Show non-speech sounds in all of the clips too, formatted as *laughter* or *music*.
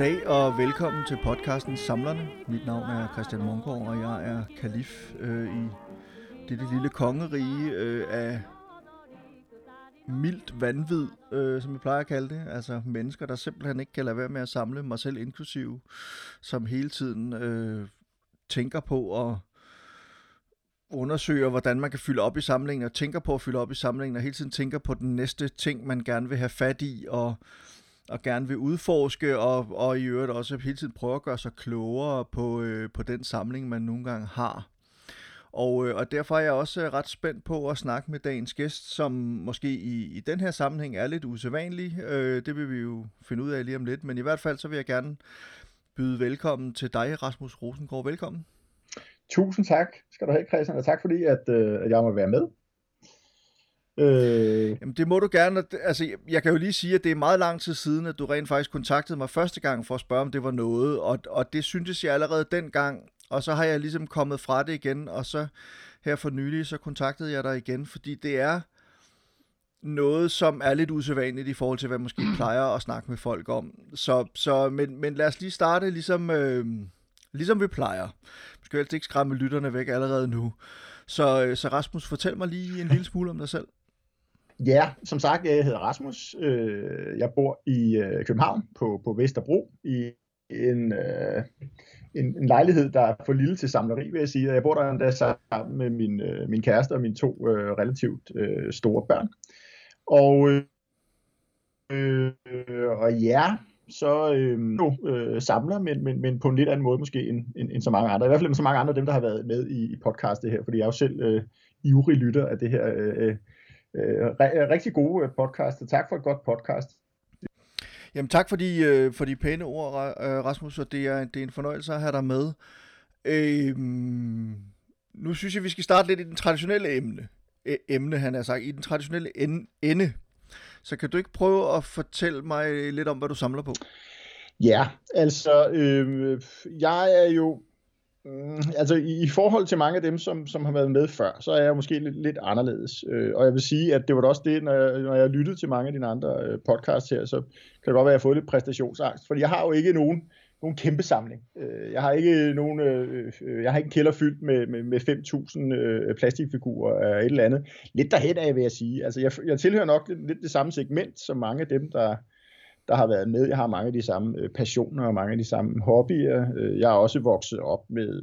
Goddag og velkommen til podcasten Samlerne. Mit navn er Christian Munkgaard, og jeg er kalif øh, i dette lille kongerige øh, af mildt vanvid, øh, som jeg plejer at kalde det. Altså mennesker, der simpelthen ikke kan lade være med at samle mig selv inklusiv, som hele tiden øh, tænker på at undersøger, hvordan man kan fylde op i samlingen, og tænker på at fylde op i samlingen, og hele tiden tænker på den næste ting, man gerne vil have fat i, og, og gerne vil udforske, og, og i øvrigt også hele tiden prøve at gøre sig klogere på, øh, på den samling, man nogle gange har. Og, øh, og derfor er jeg også ret spændt på at snakke med dagens gæst, som måske i, i den her sammenhæng er lidt usædvanlig. Øh, det vil vi jo finde ud af lige om lidt, men i hvert fald så vil jeg gerne byde velkommen til dig, Rasmus Rosengård. Velkommen. Tusind tak skal du have, Christian, og tak fordi, at, øh, at jeg må være med. Øh, Jamen det må du gerne. Altså, jeg kan jo lige sige, at det er meget lang tid siden, at du rent faktisk kontaktede mig første gang for at spørge, om det var noget, og, og det syntes jeg allerede dengang, og så har jeg ligesom kommet fra det igen, og så her for nylig, så kontaktede jeg dig igen, fordi det er noget, som er lidt usædvanligt i forhold til, hvad man måske *clears throat* plejer at snakke med folk om. Så, så men, men lad os lige starte ligesom, øh, ligesom vi plejer. Vi skal helst ikke skræmme lytterne væk allerede nu. Så, øh, så Rasmus, fortæl mig lige en lille smule om dig selv. Ja, som sagt, jeg hedder Rasmus. Øh, jeg bor i øh, København på, på Vesterbro i en, øh, en, en lejlighed, der er for lille til samleri, vil jeg sige. Jeg bor der endda sammen med min, min kæreste og mine to relativt store børn. Og, øh, og ja, så øh, øh, samler, men, men, men på en lidt anden måde måske end, end, end så mange andre. I hvert fald end så mange andre af dem, der har været med i, i podcastet her, fordi jeg er jo selv øh, ivrig lytter af det her øh, øh, rigtig gode podcast. Tak for et godt podcast. Jamen tak for de, øh, for de pæne ord, Rasmus, og det er, det er en fornøjelse at have dig med. Øh, nu synes jeg, vi skal starte lidt i den traditionelle emne. Emne, han har sagt, i den traditionelle ende. Så kan du ikke prøve at fortælle mig lidt om, hvad du samler på? Ja, altså, øh, jeg er jo Mm, altså i, i forhold til mange af dem, som, som har været med før, så er jeg måske lidt, lidt anderledes. Øh, og jeg vil sige, at det var da også det, når jeg, når jeg lyttede til mange af dine andre øh, podcasts her, så kan det godt være, at jeg har fået lidt præstationsangst. Fordi jeg har jo ikke nogen, nogen kæmpe samling. Øh, jeg har ikke nogen, øh, øh, øh jeg har ikke en kælder fyldt med, med, med 5.000 øh, plastikfigurer af et eller andet. Lidt derhen af, vil jeg sige. Altså jeg, jeg tilhører nok lidt, lidt det samme segment, som mange af dem, der, der har været med. Jeg har mange af de samme øh, passioner og mange af de samme hobbyer. Øh, jeg er også vokset op med,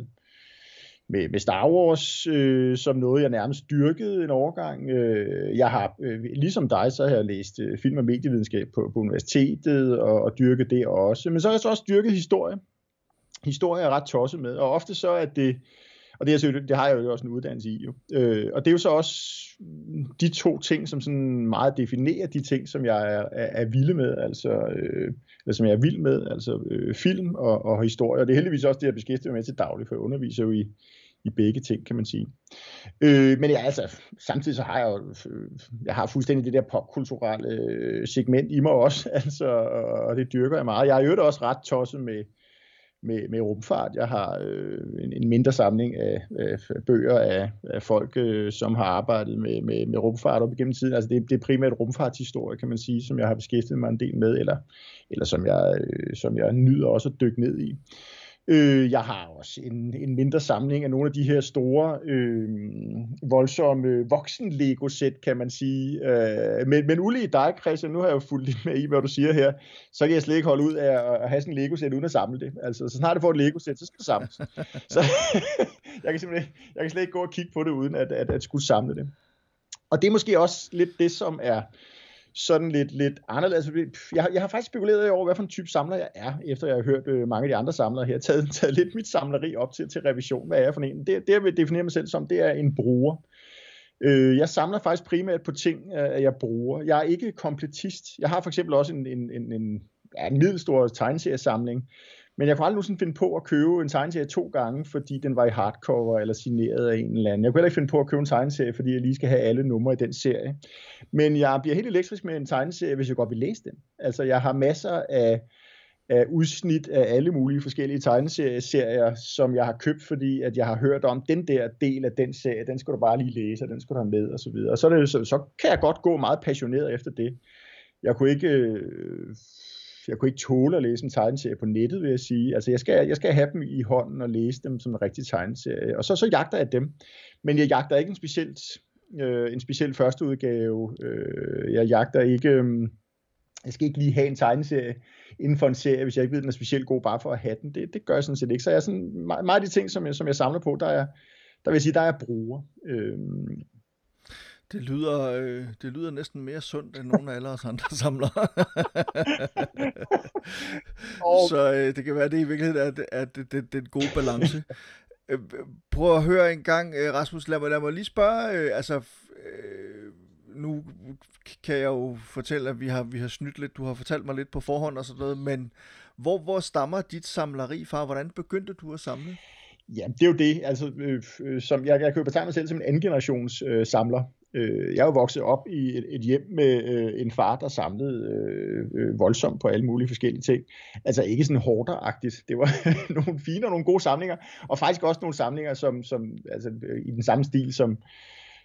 med, med Star Wars øh, som noget, jeg nærmest dyrkede en overgang. Øh, jeg har, øh, ligesom dig, så har jeg læst øh, film- og medievidenskab på, på universitetet og, og dyrket det også. Men så har jeg så også dyrket historie. Historie er ret tosset med, og ofte så er det og det, er, det har jeg jo også en uddannelse i. Jo. Øh, og det er jo så også de to ting, som sådan meget definerer de ting, som jeg er, er, er vilde med, altså, øh, eller som jeg er vild med, altså øh, film og, og historie. Og det er heldigvis også det, jeg beskæftiger mig med til daglig, for jeg underviser jo i, i begge ting, kan man sige. Øh, men ja, altså, samtidig så har jeg jo, øh, jeg har fuldstændig det der popkulturelle øh, segment i mig også, *laughs* altså, og det dyrker jeg meget. Jeg er jo også ret tosset med, med, med rumfart. Jeg har øh, en, en mindre samling af, af bøger af, af folk, øh, som har arbejdet med, med, med rumfart op igennem tiden. Altså det, det er primært rumfartshistorie, kan man sige, som jeg har beskæftiget mig en del med, eller, eller som, jeg, øh, som jeg nyder også at dykke ned i. Øh, jeg har også en, en mindre samling af nogle af de her store, øh, voldsomme voksen-Lego-sæt, kan man sige. Øh, men, men ulige dig, Christian, nu har jeg jo fulgt lidt med i, hvad du siger her, så kan jeg slet ikke holde ud af at have sådan en Lego-sæt uden at samle det. Altså, så snart du får et Lego-sæt, så skal det samles. *laughs* så *laughs* jeg kan simpelthen jeg kan slet ikke gå og kigge på det, uden at, at, at skulle samle det. Og det er måske også lidt det, som er sådan lidt, lidt anderledes. Altså, jeg, jeg har faktisk spekuleret over, hvad for en type samler jeg er, efter jeg har hørt øh, mange af de andre samlere her, taget, *laughs* taget lidt mit samleri op til, til revision. Hvad er jeg for en? Det, det jeg vil definere mig selv som, det er en bruger. Øh, jeg samler faktisk primært på ting, øh, jeg bruger. Jeg er ikke kompletist. Jeg har for eksempel også en, en, en, en, ja, en middelstor tegneseriesamling, men jeg kunne aldrig nogensinde finde på at købe en tegneserie to gange, fordi den var i hardcover eller signeret af en eller anden. Jeg kunne heller ikke finde på at købe en tegneserie, fordi jeg lige skal have alle numre i den serie. Men jeg bliver helt elektrisk med en tegneserie, hvis jeg godt vil læse den. Altså jeg har masser af af udsnit af alle mulige forskellige tegneserier, som jeg har købt, fordi at jeg har hørt om den der del af den serie, den skal du bare lige læse, og den skal du have med, og så videre. Og så, er det, så, så kan jeg godt gå meget passioneret efter det. Jeg kunne ikke... Øh, jeg kunne ikke tåle at læse en tegneserie på nettet, vil jeg sige. Altså, jeg skal, jeg skal have dem i hånden og læse dem som en rigtig tegneserie. Og så, så jagter jeg dem. Men jeg jagter ikke en specielt øh, en speciel første udgave. Øh, jeg jagter ikke... Øh, jeg skal ikke lige have en tegneserie inden for en serie, hvis jeg ikke ved, den er specielt god, bare for at have den. Det, det gør jeg sådan set ikke. Så jeg er sådan, meget, meget af de ting, som jeg, som jeg samler på, der er, der vil jeg sige, der er bruger. Øh, det lyder, øh, det lyder næsten mere sundt, end nogen af alle os andre samler. *laughs* og... Så øh, det kan være, det i virkeligheden er, det, er det, det, det er en god balance. *laughs* Øh, prøv at høre en gang, øh, Rasmus, lad mig, lad mig lige spørge, øh, altså, øh, nu kan jeg jo fortælle, at vi har, vi har snydt lidt, du har fortalt mig lidt på forhånd og sådan noget, men hvor, hvor stammer dit samleri fra? Hvordan begyndte du at samle? Ja, det er jo det. Altså, øh, øh som jeg, jeg kan jo betegne mig selv som en anden generations øh, samler. Øh, jeg er jo vokset op i et, et hjem med øh, en far, der samlede øh, øh voldsomt på alle mulige forskellige ting. Altså ikke sådan hårderagtigt. Det var *laughs* nogle fine og nogle gode samlinger, og faktisk også nogle samlinger, som, som altså, øh, i den samme stil, som,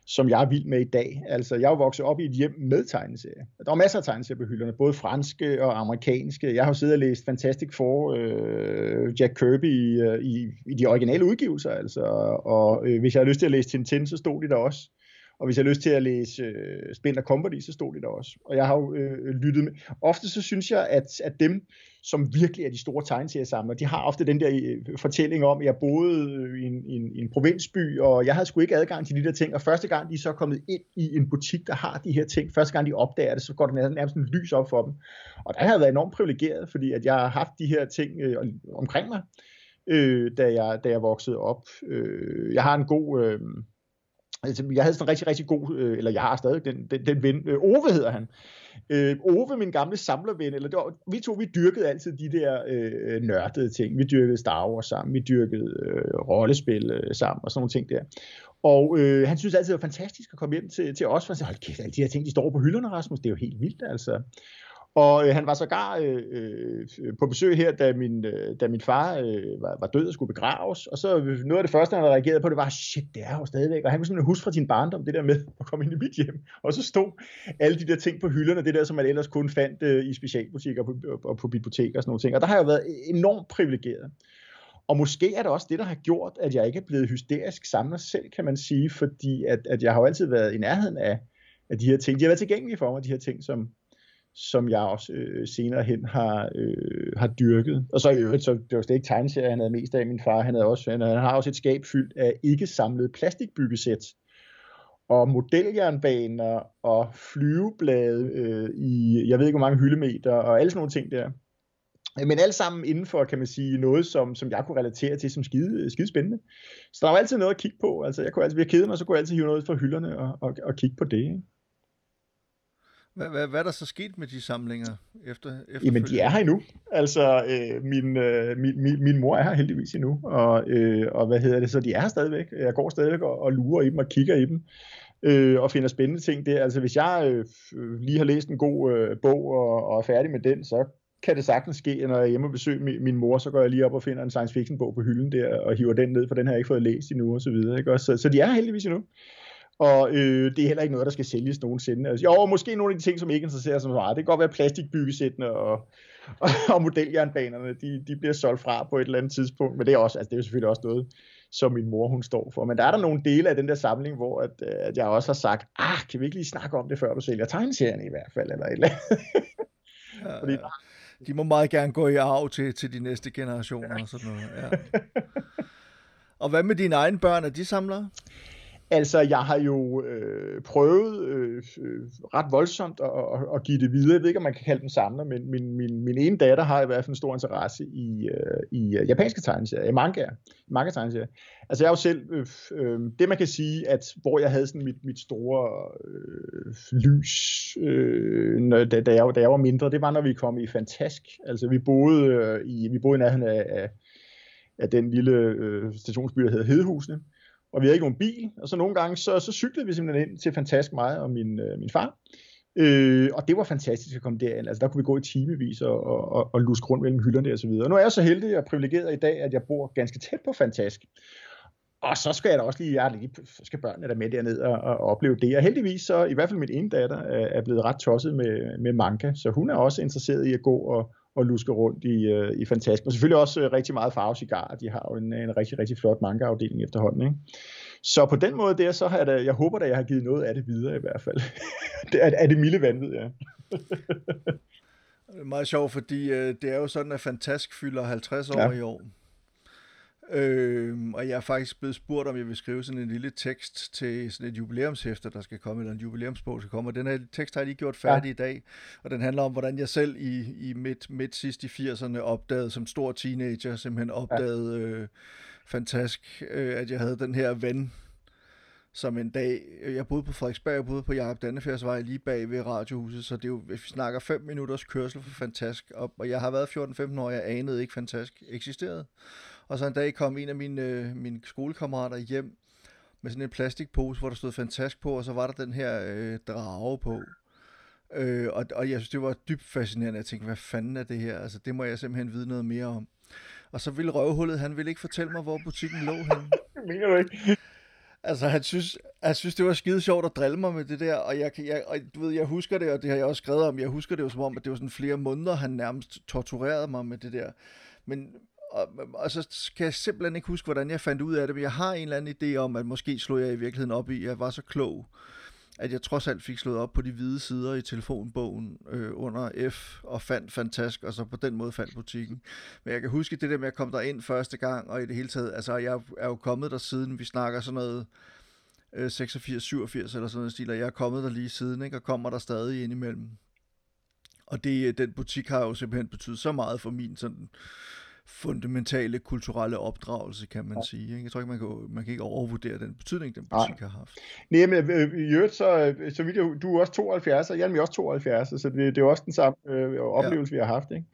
som jeg er vild med i dag. Altså, jeg er jo vokset op i et hjem med tegneserier. Der var masser af tegneserier på hylderne, både franske og amerikanske. Jeg har jo siddet og læst Fantastic Four, øh, Jack Kirby i, øh, i, i de originale udgivelser, altså. Og øh, hvis jeg har lyst til at læse Tintin, så stod de der også. Og hvis jeg har lyst til at læse øh, og Company, så stod det der også. Og jeg har jo øh, øh, lyttet med. Ofte så synes jeg, at, at dem, som virkelig er de store tegneseriesamlere, de har ofte den der øh, fortælling om, at jeg boede øh, i en, en, en provinsby, og jeg havde sgu ikke adgang til de der ting. Og første gang de er så kommet ind i en butik, der har de her ting, første gang de opdager det, så går det nærmest en lys op for dem. Og der har jeg været enormt privilegeret, fordi at jeg har haft de her ting øh, omkring mig, øh, da, jeg, da jeg voksede op. Øh, jeg har en god... Øh, Altså, jeg havde sådan en rigtig, rigtig god, øh, eller jeg har stadig den, den, den ven, øh, Ove hedder han. Øh, Ove, min gamle samlerven, eller det var, vi to, vi dyrkede altid de der øh, nørdede ting. Vi dyrkede Star Wars sammen, vi dyrkede øh, rollespil øh, sammen og sådan nogle ting der. Og øh, han synes altid, det var fantastisk at komme hjem til, til os, for han sagde, hold kæft, alle de her ting, de står på hylderne, Rasmus, det er jo helt vildt, altså. Og øh, han var sågar øh, øh, på besøg her, da min, øh, da min far øh, var, var død og skulle begraves. Og så øh, noget af det første, han reagerede på, det var, shit, det er jo stadigvæk. Og han kunne simpelthen huske fra sin barndom, det der med at komme ind i mit hjem. Og så stod alle de der ting på hylderne, det der, som man ellers kun fandt øh, i specialbutikker og på, øh, og på biblioteker og sådan nogle ting. Og der har jeg været e-, enormt privilegeret. Og måske er det også det, der har gjort, at jeg ikke er blevet hysterisk samler selv, kan man sige, fordi at, at jeg har jo altid været i nærheden af, af de her ting. De har været tilgængelige for mig, de her ting, som, som jeg også øh, senere hen har, øh, har dyrket. Og så i øvrigt, så det var slet ikke tegneserier, han havde mest af. Min far, han, havde også, han, han har også et skab fyldt af ikke samlede plastikbyggesæt og modeljernbaner og flyveblade øh, i, jeg ved ikke hvor mange hyldemeter, og alle sådan nogle ting der. Men alt sammen inden for, kan man sige, noget, som, som jeg kunne relatere til som skide, skide spændende. Så der var altid noget at kigge på. Altså, jeg kunne altid, ved at kede mig, så kunne jeg altid hive noget fra hylderne og, og, og kigge på det. Ikke? Hvad, hvad, hvad er der så sket med de samlinger efter? Jamen, de er her endnu. Altså, øh, min, øh, min, min, min mor er her heldigvis endnu, og, øh, og hvad hedder det, så de er her stadigvæk. Jeg går stadigvæk og, og lurer i dem og kigger i dem, øh, og finder spændende ting der. Altså, hvis jeg øh, lige har læst en god øh, bog og, og er færdig med den, så kan det sagtens ske, når jeg er hjemme og besøger min, min mor, så går jeg lige op og finder en science fiction bog på hylden der, og hiver den ned, for den har jeg ikke fået læst endnu, og så videre. Ikke? Så, så de er her heldigvis endnu. Og øh, det er heller ikke noget, der skal sælges nogensinde. Altså, jo, måske nogle af de ting, som ikke interesserer sig så meget. Det kan godt være plastikbyggesættene og, og, og modeljernbanerne, de, de bliver solgt fra på et eller andet tidspunkt. Men det er, også, altså, det er jo selvfølgelig også noget, som min mor hun står for. Men der er der nogle dele af den der samling, hvor at, øh, at jeg også har sagt, ah, kan vi ikke lige snakke om det, før du sælger tegneserien i hvert fald, eller et eller andet. ja, *laughs* Fordi, de må meget gerne gå i arv til, til de næste generationer ja. og sådan noget. Ja. *laughs* Og hvad med dine egne børn? Er de samlere? Altså, jeg har jo øh, prøvet øh, øh, ret voldsomt at, at, at give det videre. Jeg ved ikke, om man kan kalde dem samler, men min, min, min ene datter har i hvert fald en stor interesse i, øh, i øh, japanske tegneserier, i manga, manga tegneserier. Altså, jeg er jo selv, øh, øh, det man kan sige, at hvor jeg havde sådan mit, mit store øh, lys, øh, da, da, jeg, da jeg var mindre, det var, når vi kom i Fantask. Altså, vi boede øh, i, vi boede i nærheden af, af, af den lille øh, stationsby, der hedder Hedehusene og vi havde ikke nogen bil, og så nogle gange, så, så cyklede vi simpelthen ind til Fantask mig og min, øh, min far, Øh, og det var fantastisk at komme derind. Altså, der kunne vi gå i timevis og, og, og, og luske rundt mellem hylderne og så videre. Og nu er jeg så heldig og privilegeret i dag, at jeg bor ganske tæt på Fantask. Og så skal jeg da også lige, jeg lige skal børnene der med derned og, og opleve det. Og heldigvis så, i hvert fald min ene datter, er blevet ret tosset med, med manga, så hun er også interesseret i at gå og, og luske rundt i, uh, i Fantastisk. Og selvfølgelig også uh, rigtig meget farvecigar. De har jo en, en rigtig, rigtig flot manga-afdeling efterhånden. Ikke? Så på den måde der, så har jeg da, jeg håber da, jeg har givet noget af det videre i hvert fald. *laughs* det er, er det milde vanvid, ja. *laughs* det er meget sjovt, fordi øh, det er jo sådan, at Fantask fylder 50 år ja. i år. Øh, og jeg er faktisk blevet spurgt, om jeg vil skrive sådan en lille tekst til sådan et jubilæumshæfte, der skal komme, eller en jubilæumsbog skal komme, og den her tekst har jeg lige gjort færdig ja. i dag, og den handler om, hvordan jeg selv i, i midt, midt sidst i 80'erne opdagede, som stor teenager, simpelthen opdagede ja. øh, fantastisk, øh, at jeg havde den her ven, som en dag, jeg boede på Frederiksberg, jeg boede på Jakob Dannefjordsvej lige bag ved radiohuset, så det er jo, vi snakker 5 minutters kørsel for Fantask, og, og jeg har været 14-15 år, jeg anede ikke Fantask eksisterede. Og så en dag kom en af mine, øh, mine skolekammerater hjem med sådan en plastikpose, hvor der stod Fantask på, og så var der den her øh, drage på. Øh, og, og jeg synes, det var dybt fascinerende. Jeg tænkte, hvad fanden er det her? Altså, det må jeg simpelthen vide noget mere om. Og så ville røvhullet, han ville ikke fortælle mig, hvor butikken lå henne. *laughs* Mener du ikke? Altså, han synes, han synes, det var skide sjovt at drille mig med det der, og, jeg, jeg, og du ved, jeg husker det, og det har jeg også skrevet om, jeg husker det jo som om, at det var sådan flere måneder, han nærmest torturerede mig med det der. Men, og, og så kan jeg simpelthen ikke huske, hvordan jeg fandt ud af det, men jeg har en eller anden idé om, at måske slog jeg i virkeligheden op i, at jeg var så klog, at jeg trods alt fik slået op på de hvide sider i telefonbogen øh, under F og fandt Fantask, og så på den måde fandt butikken. Men jeg kan huske det der med at komme der ind første gang, og i det hele taget, altså jeg er jo kommet der siden, vi snakker sådan noget øh, 86, 87 eller sådan noget stil, og jeg er kommet der lige siden, ikke, og kommer der stadig ind imellem. Og det, øh, den butik har jo simpelthen betydet så meget for min sådan fundamentale kulturelle opdragelse, kan man ja. sige. Ikke? Jeg tror ikke, man kan, man kan ikke overvurdere den betydning, den butik Nej. har haft. Nej, men øh, i øvrigt, så, så vidt jeg, du er også 72, og jeg er også 72, så det, det er også den samme øh, oplevelse, ja. vi har haft. Ikke?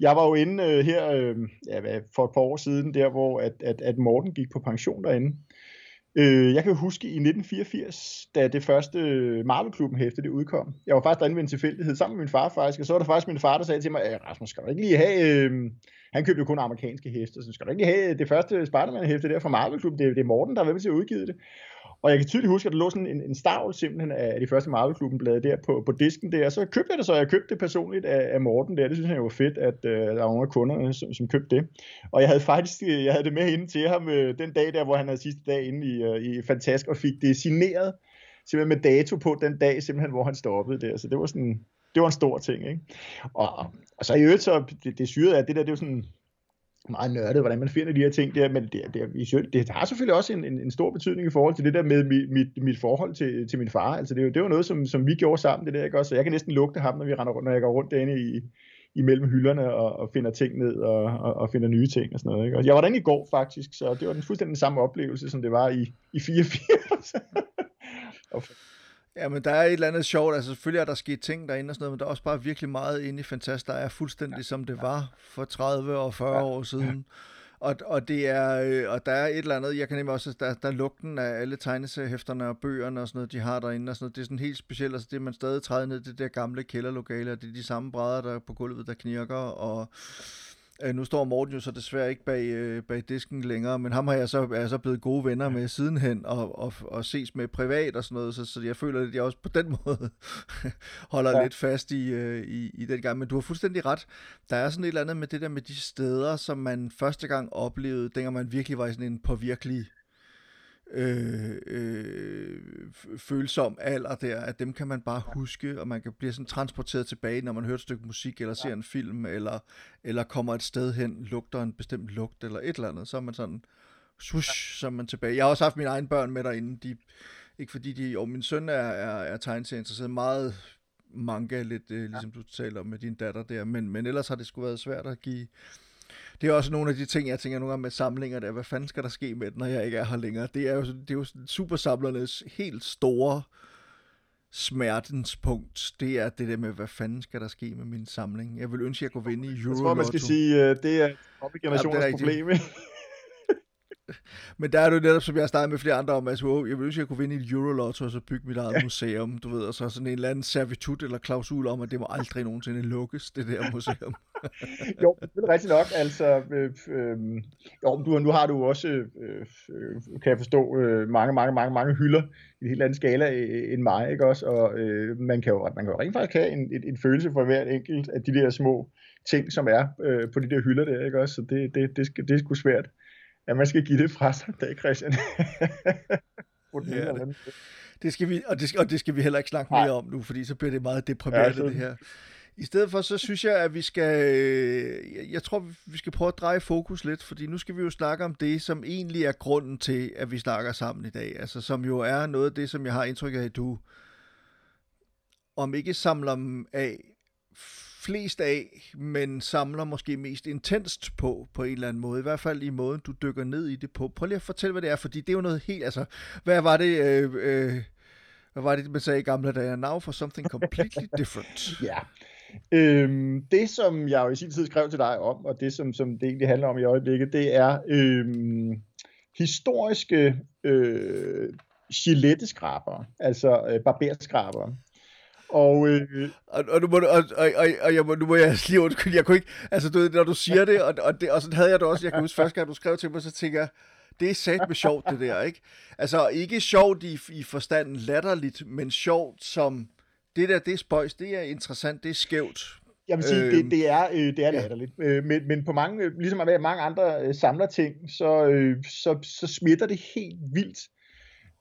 Jeg var jo inde øh, her øh, ja, for et par år siden, der hvor at, at, at Morten gik på pension derinde. Øh, jeg kan huske i 1984, da det første Marvel-klubben hæfte det udkom. Jeg var faktisk derinde ved en tilfældighed sammen med min far faktisk, og så var der faktisk min far, der sagde til mig, Rasmus, skal du ikke lige have... Øh, han købte jo kun amerikanske heste, så skal du ikke have det første Spider-Man-hæfte der fra Marvel-klubben, det, det er Morten, der er ved til at udgive det. Og jeg kan tydeligt huske, at der lå sådan en, en stavl simpelthen af de første Marvel-klubben blade der på, på disken der, og så købte jeg det så, jeg købte det personligt af, af Morten der, det synes jeg var fedt, at øh, der var nogle af kunderne, som, som købte det. Og jeg havde faktisk, øh, jeg havde det med inde til ham øh, den dag der, hvor han havde sidste dag inde i, øh, i Fantask, og fik det signeret, simpelthen med dato på den dag, simpelthen, hvor han stoppede der, så det var sådan, det var en stor ting, ikke? Og, og så i øvrigt, så det, det syrede er, det der, det er jo sådan, meget nørdet, hvordan man finder de her ting der, men det, det, det har selvfølgelig også en, en, en stor betydning i forhold til det der med mit, mit, mit forhold til, til min far. Altså det, det var noget, som, som vi gjorde sammen, det der, ikke også? Så jeg kan næsten lugte ham, når, vi render rundt, når jeg går rundt derinde i, imellem hylderne og, og finder ting ned og, og, og finder nye ting og sådan noget. Ikke? Og jeg var derinde i går faktisk, så det var den fuldstændig samme oplevelse, som det var i, i 84. *laughs* Ja, men der er et eller andet sjovt. Altså selvfølgelig er der sket ting derinde og sådan noget, men der er også bare virkelig meget inde i Fantast, der er fuldstændig ja. som det var for 30 og 40 ja. år siden. Og, og, det er, øh, og der er et eller andet, jeg kan nemlig også, der, der er lugten af alle tegneseriehæfterne og bøgerne og sådan noget, de har derinde og sådan noget. Det er sådan helt specielt, altså det man stadig træder ned, det der gamle kælderlokale, og det er de samme brædder, der er på gulvet, der knirker, og Øh, nu står Morten jo så desværre ikke bag, øh, bag disken længere, men ham har jeg så, er jeg så blevet gode venner med sidenhen, og, og, og ses med privat og sådan noget, så, så jeg føler, at jeg også på den *laughs* måde holder ja. lidt fast i, øh, i, i den gang. Men du har fuldstændig ret. Der er sådan et eller andet med det der med de steder, som man første gang oplevede, dengang man virkelig var i sådan en påvirkelig øh, øh, følsom alder der, at dem kan man bare huske, og man kan blive sådan transporteret tilbage, når man hører et stykke musik, eller ser en film, eller, eller kommer et sted hen, lugter en bestemt lugt, eller et eller andet, så er man sådan, swish, så er man tilbage. Jeg har også haft mine egne børn med derinde, de, ikke fordi de, og min søn er, er, er tegneserieinteresseret, meget manga, lidt øh, ligesom du taler om med din datter der, men, men ellers har det sgu været svært at give, det er også nogle af de ting, jeg tænker nogle gange med samlinger der. Hvad fanden skal der ske med den, når jeg ikke er her længere? Det er jo, det er jo supersamlernes helt store smertenspunkt, det er det der med, hvad fanden skal der ske med min samling? Jeg vil ønske, at jeg kunne vinde i Euro Jeg tror, man skal sige, uh, det er et generationens ja, problem. *laughs* Men der er det jo netop, som jeg startede med flere andre om, altså, wow, jeg vil ønske, at jeg kunne vinde et Eurolotto og så bygge mit eget ja. museum, du ved, og så sådan en eller anden servitut eller klausul om, at det må aldrig nogensinde lukkes, det der museum. *laughs* jo, det er rigtigt nok, altså, øh, øh, jo, du, nu har du også, øh, øh, kan jeg forstå, øh, mange, mange, mange, mange hylder i en helt anden skala øh, end mig, ikke også, og øh, man kan jo, man kan jo rent faktisk have en, en, en følelse for hvert enkelt af de der små ting, som er øh, på de der hylder der, ikke også, så det, det, det, skal, det er sgu svært Ja, man skal give det fra sig, dag, Christian. *laughs* ja, det, det skal vi, og det skal, og det skal vi heller ikke snakke mere om nu, fordi så bliver det meget deprimerende, ja, det her. I stedet for, så synes jeg, at vi skal, jeg tror, vi skal prøve at dreje fokus lidt, fordi nu skal vi jo snakke om det, som egentlig er grunden til, at vi snakker sammen i dag. Altså, som jo er noget af det, som jeg har indtryk af, at du om ikke samler af flest af, men samler måske mest intenst på, på en eller anden måde. I hvert fald i måden, du dykker ned i det på. Prøv lige at fortælle, hvad det er, fordi det er jo noget helt, altså, hvad var det, øh, øh, hvad var det, man sagde i gamle dage? Now for something completely *laughs* different. ja. Øhm, det, som jeg jo i sin tid skrev til dig om, og det, som, som det egentlig handler om i øjeblikket, det er øhm, historiske øh, giletteskraber, altså øh, barberskraber. Og, øh, og, og, nu må, og, og, og, og jeg må, nu må jeg *laughs* lige undskylde, jeg kunne ikke, altså du, når du siger det, og, og, det, og sådan havde jeg det også, jeg kan huske første gang, du skrev til mig, så tænker jeg, det er sat med sjovt, det der, ikke? Altså, ikke sjovt i, i forstanden latterligt, men sjovt som, det der, det er spøjs, det er interessant, det er skævt. Jeg vil sige, øh, det, det, er, øh, det er latterligt. Ja. Øh, men, men på mange, ligesom at mange andre øh, samler ting, så, øh, så, så smitter det helt vildt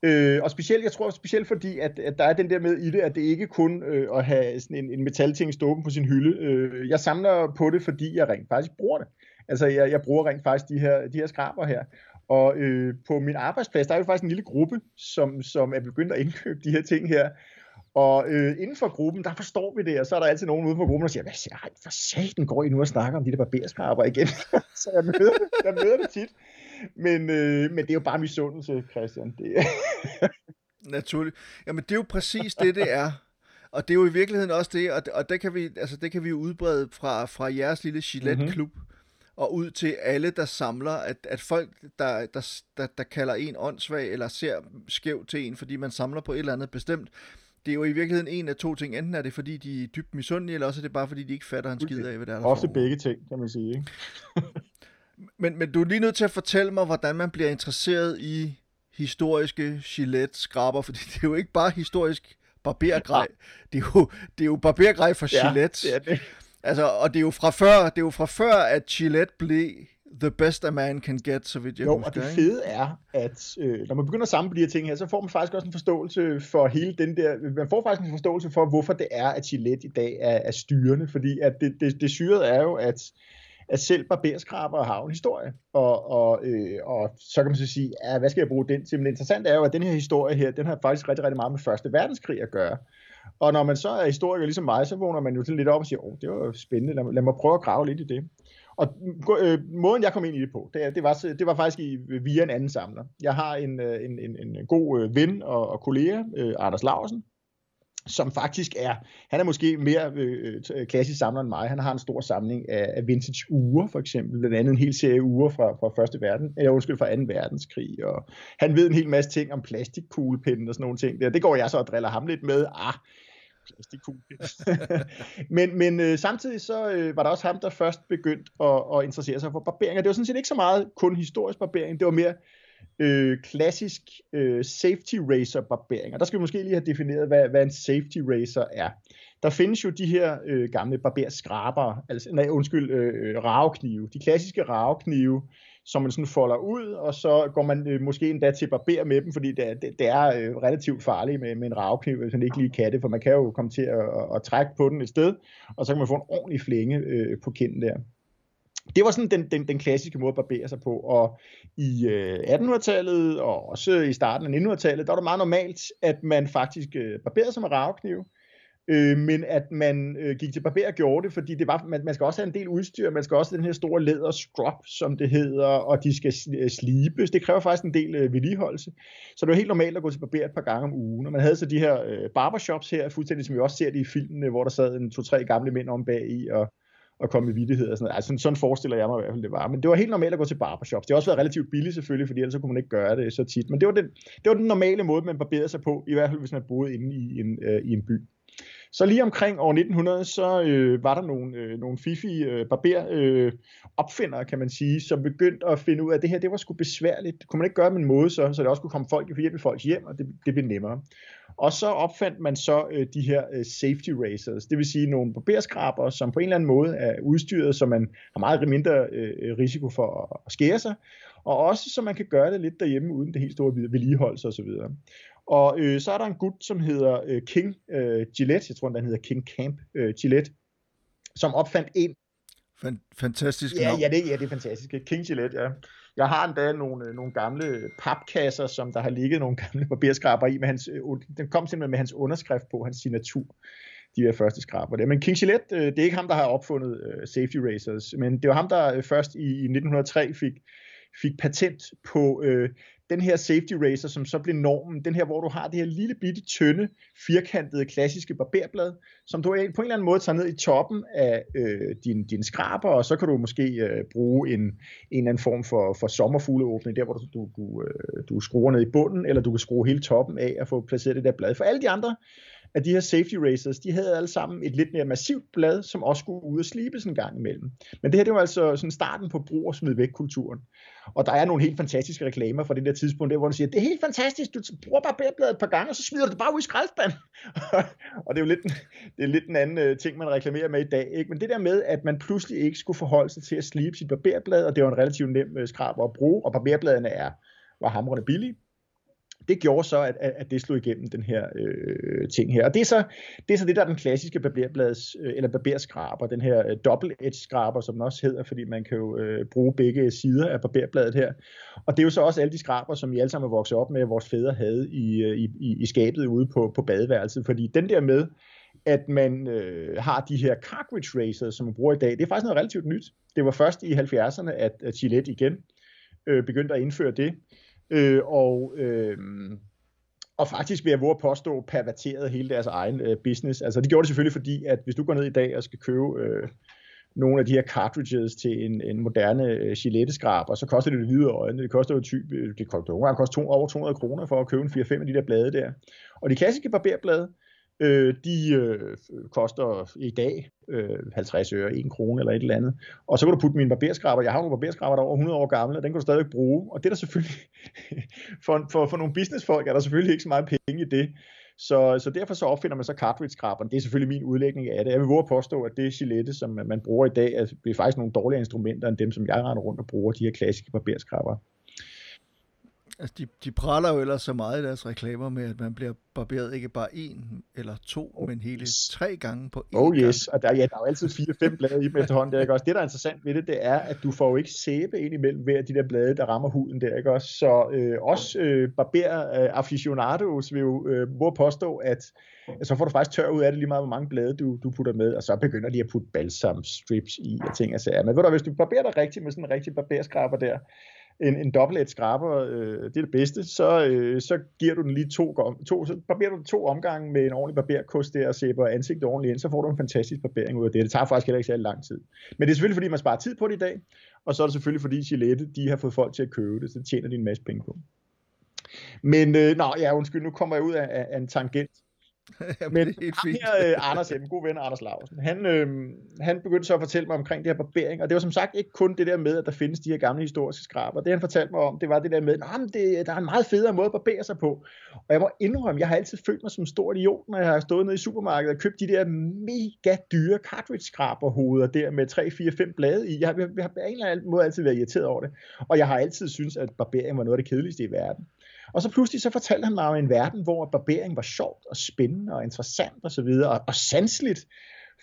Øh, og specielt, jeg tror specielt fordi, at, at der er den der med i det, at det ikke kun øh, at have sådan en, en metalting stående på sin hylde. Øh, jeg samler på det, fordi jeg rent faktisk bruger det. Altså, jeg, jeg bruger rent faktisk de her, de her skraber her. Og øh, på min arbejdsplads, der er jo faktisk en lille gruppe, som, som er begyndt at indkøbe de her ting her. Og øh, inden for gruppen, der forstår vi det, og så er der altid nogen ude på gruppen, der siger, hvad siger, for satan går I nu og snakker om de der barberskraber igen? *laughs* så jeg møder, jeg møder det tit men, øh, men det er jo bare misundelse, Christian. Det *laughs* Naturligt. Jamen, det er jo præcis det, det er. Og det er jo i virkeligheden også det, og, og det, kan vi, altså, det kan vi udbrede fra, fra jeres lille Gillette-klub, mm-hmm. og ud til alle, der samler, at, at folk, der, der, der, der kalder en åndssvag, eller ser skævt til en, fordi man samler på et eller andet bestemt, det er jo i virkeligheden en af to ting. Enten er det, fordi de er dybt misundelige, eller også er det bare, fordi de ikke fatter en skid af, hvad der er der Ofte begge ting, kan man sige. Ikke? *laughs* Men, men du er lige nødt til at fortælle mig, hvordan man bliver interesseret i historiske Gillette-skraber, fordi det er jo ikke bare historisk barbergrej. Det er jo, det er jo barbergrej for ja, Gillette. Det er det. Altså, og det er jo fra før, det er jo fra før, at Gillette blev the best a man can get, så vidt jeg jo, husker. og det fede er, at øh, når man begynder at samle de her ting her, så får man faktisk også en forståelse for hele den der, man får faktisk en forståelse for, hvorfor det er, at Gillette i dag er, er styrende, fordi at det, det, det syrede er jo, at at selv barberskraber har en historie. Og, og, øh, og så kan man så sige, ja, hvad skal jeg bruge den til? Men det interessante er jo, at den her historie her, den har faktisk rigtig, rigtig meget med Første Verdenskrig at gøre. Og når man så er historiker ligesom mig, så vågner man jo til lidt op og siger, åh, det var spændende, lad, lad mig prøve at grave lidt i det. Og øh, måden, jeg kom ind i det på, det, det, var, det var faktisk i, via en anden samler. Jeg har en, øh, en, en, en god øh, ven og, og kollega, øh, Anders Larsen, som faktisk er, han er måske mere øh, klassisk samler end mig. Han har en stor samling af, af vintage ure, for eksempel. Blandt andet en hel serie ure fra, fra første verden, eller undskyld, fra 2. verdenskrig. Og han ved en hel masse ting om plastikkuglepinden og sådan nogle ting. Der. Det går jeg så og driller ham lidt med. Ah, plastikkuglepind. *laughs* men men øh, samtidig så øh, var der også ham, der først begyndte at, at interessere sig for barberinger. Det var sådan set ikke så meget kun historisk barbering, det var mere øh, klassisk øh, safety racer barbering. Og der skal vi måske lige have defineret, hvad, hvad en safety racer er. Der findes jo de her øh, gamle barberskraber, altså, nej, undskyld, øh, øh, raveknive. De klassiske raveknive, som man sådan folder ud, og så går man øh, måske endda til barber med dem, fordi det, det, det er øh, relativt farligt med, med en ravekniv, hvis man ikke lige kan det, for man kan jo komme til at, at, at trække på den et sted, og så kan man få en ordentlig flænge øh, på kinden der det var sådan den, den, den klassiske måde at barbere sig på. Og i øh, 1800-tallet og også i starten af 1900-tallet, der var det meget normalt, at man faktisk øh, barberede sig med ravekniv. Øh, men at man øh, gik til barber og gjorde det, fordi det var, man, man skal også have en del udstyr, man skal også have den her store læder som det hedder, og de skal øh, slibes. Det kræver faktisk en del øh, vedligeholdelse. Så det var helt normalt at gå til barber et par gange om ugen. Og man havde så de her øh, barbershops her, fuldstændig som vi også ser det i filmene, hvor der sad en to-tre gamle mænd om bag i og at komme i vidtighed og sådan noget. Altså, sådan, sådan forestiller jeg mig i hvert fald, det var. Men det var helt normalt at gå til barbershops. Det har også været relativt billigt selvfølgelig, fordi ellers kunne man ikke gøre det så tit. Men det var den, det var den normale måde, man barberede sig på, i hvert fald hvis man boede inde i en, øh, i en by. Så lige omkring år 1900, så øh, var der nogle, øh, nogle fifi øh, barber øh, opfindere, kan man sige, som begyndte at finde ud af, at det her det var sgu besværligt. Kunne man ikke gøre med en måde, så, så det også kunne komme folk hjem i folks hjem, og det, det blev nemmere. Og så opfandt man så øh, de her øh, safety razors, det vil sige nogle barberskraber, som på en eller anden måde er udstyret, så man har meget mindre øh, risiko for at skære sig, og også så man kan gøre det lidt derhjemme uden det helt store vedligeholdelse osv. Og øh, så er der en gut, som hedder øh, King øh, Gillette, jeg tror, han hedder King Camp øh, Gillette, som opfandt en... Fantastisk ja, ja, det, ja, det er fantastisk. King Gillette, ja. Jeg har endda nogle, øh, nogle gamle papkasser, som der har ligget nogle gamle barberskraber i. Med hans, øh, den kom simpelthen med hans underskrift på, hans signatur de her første skraber der. Men King Gillette, øh, det er ikke ham, der har opfundet safety razors, men det var ham, der først i, 1903 fik, fik patent på øh, den her safety razor, som så blev normen, den her, hvor du har det her lille bitte, tynde, firkantede, klassiske barberblad, som du på en eller anden måde tager ned i toppen af øh, din, din skraber, og så kan du måske øh, bruge en, en eller anden form for, for sommerfugleåbning, der hvor du, du, du, øh, du skruer ned i bunden, eller du kan skrue hele toppen af og få placeret det der blad. For alle de andre at de her safety racers, de havde alle sammen et lidt mere massivt blad, som også skulle ud og slibes en gang imellem. Men det her, det var altså sådan starten på brug og smid væk kulturen. Og der er nogle helt fantastiske reklamer fra det der tidspunkt, der, hvor de siger, det er helt fantastisk, du bruger barberbladet et par gange, og så smider du det bare ud i skraldespanden. *laughs* og det er jo lidt, det er lidt en anden øh, ting, man reklamerer med i dag. Ikke? Men det der med, at man pludselig ikke skulle forholde sig til at slibe sit barberblad, og det var en relativt nem øh, skrab at bruge, og barberbladene er, var hamrende billige, det gjorde så, at, at det slog igennem den her øh, ting her. Og det er, så, det er så det, der er den klassiske barberblads, øh, eller barberskraber, den her øh, double-edge skraber, som den også hedder, fordi man kan jo øh, bruge begge sider af barberbladet her. Og det er jo så også alle de skraber, som I alle sammen er vokset op med, at vores fædre havde i, øh, i, i, i skabet ude på, på badeværelset. Fordi den der med, at man øh, har de her cartridge racers, som man bruger i dag, det er faktisk noget relativt nyt. Det var først i 70'erne, at, at Gillette igen øh, begyndte at indføre det. Øh, og, øh, og faktisk vil jeg våge at påstå, perverteret hele deres egen øh, business. Altså de gjorde det selvfølgelig fordi, at hvis du går ned i dag og skal købe øh, nogle af de her cartridges til en, en moderne øh, Gillette-skraber, så koster det det hvide øjne. Det koster jo typ, øh, det koster, det koster to, over 200 kroner for at købe en 4-5 af de der blade der. Og de klassiske barberblade, øh, de øh, koster i dag øh, 50 øre, 1 krone eller et eller andet. Og så kan du putte min barberskraber, jeg har nogle barberskraber, der er over 100 år gamle, og den kan du stadig bruge. Og det er der selvfølgelig, *laughs* for, for, for nogle businessfolk er der selvfølgelig ikke så meget penge i det. Så, så derfor så opfinder man så cartridge-skraberen. Det er selvfølgelig min udlægning af det. Jeg vil våge at påstå, at det Gillette, som man bruger i dag, er faktisk nogle dårligere instrumenter end dem, som jeg render rundt og bruger, de her klassiske barberskraber. Altså, de, de praler jo ellers så meget i deres reklamer med, at man bliver barberet ikke bare en eller to, oh, men hele yes. tre gange på én Oh yes, gang. og der, ja, der er jo altid fire-fem blade i dem efterhånden. Der, ikke også? Det, der er interessant ved det, det er, at du får jo ikke sæbe ind imellem hver de der blade, der rammer huden der. Ikke også? Så øh, også øh, barber øh, aficionados vil jo øh, må påstå, at så får du faktisk tør ud af det lige meget, hvor mange blade du, du putter med, og så begynder de at putte balsam strips i og ting og sager. Men ved du, hvis du barberer dig rigtigt med sådan en rigtig barberskraber der, en, en dobbelt skraber, øh, det er det bedste, så, øh, så giver du den lige to, to, så barberer du to omgange med en ordentlig barberkost der og sæber ansigtet ordentligt ind, så får du en fantastisk barbering ud af det. Det tager faktisk heller ikke særlig lang tid. Men det er selvfølgelig, fordi man sparer tid på det i dag, og så er det selvfølgelig, fordi Gillette, de har fået folk til at købe det, så tjener de en masse penge på. Men, øh, nej, ja, undskyld, nu kommer jeg ud af, af en tangent. Men det er helt fint. Her, øh, Anders, en god ven Anders Larsen, han, øh, han begyndte så at fortælle mig omkring det her barbering, og det var som sagt ikke kun det der med, at der findes de her gamle historiske skraber. Det han fortalte mig om, det var det der med, at det, der er en meget federe måde at barbere sig på. Og jeg må indrømme, jeg har altid følt mig som en stor idiot, når jeg har stået nede i supermarkedet og købt de der mega dyre cartridge skraberhoveder der med 3, 4, 5 blade i. Jeg har, jeg har på en eller anden måde altid været irriteret over det. Og jeg har altid syntes, at barbering var noget af det kedeligste i verden. Og så pludselig så fortalte han mig om en verden, hvor barbering var sjovt og spændende og interessant og så videre, og, og sanseligt.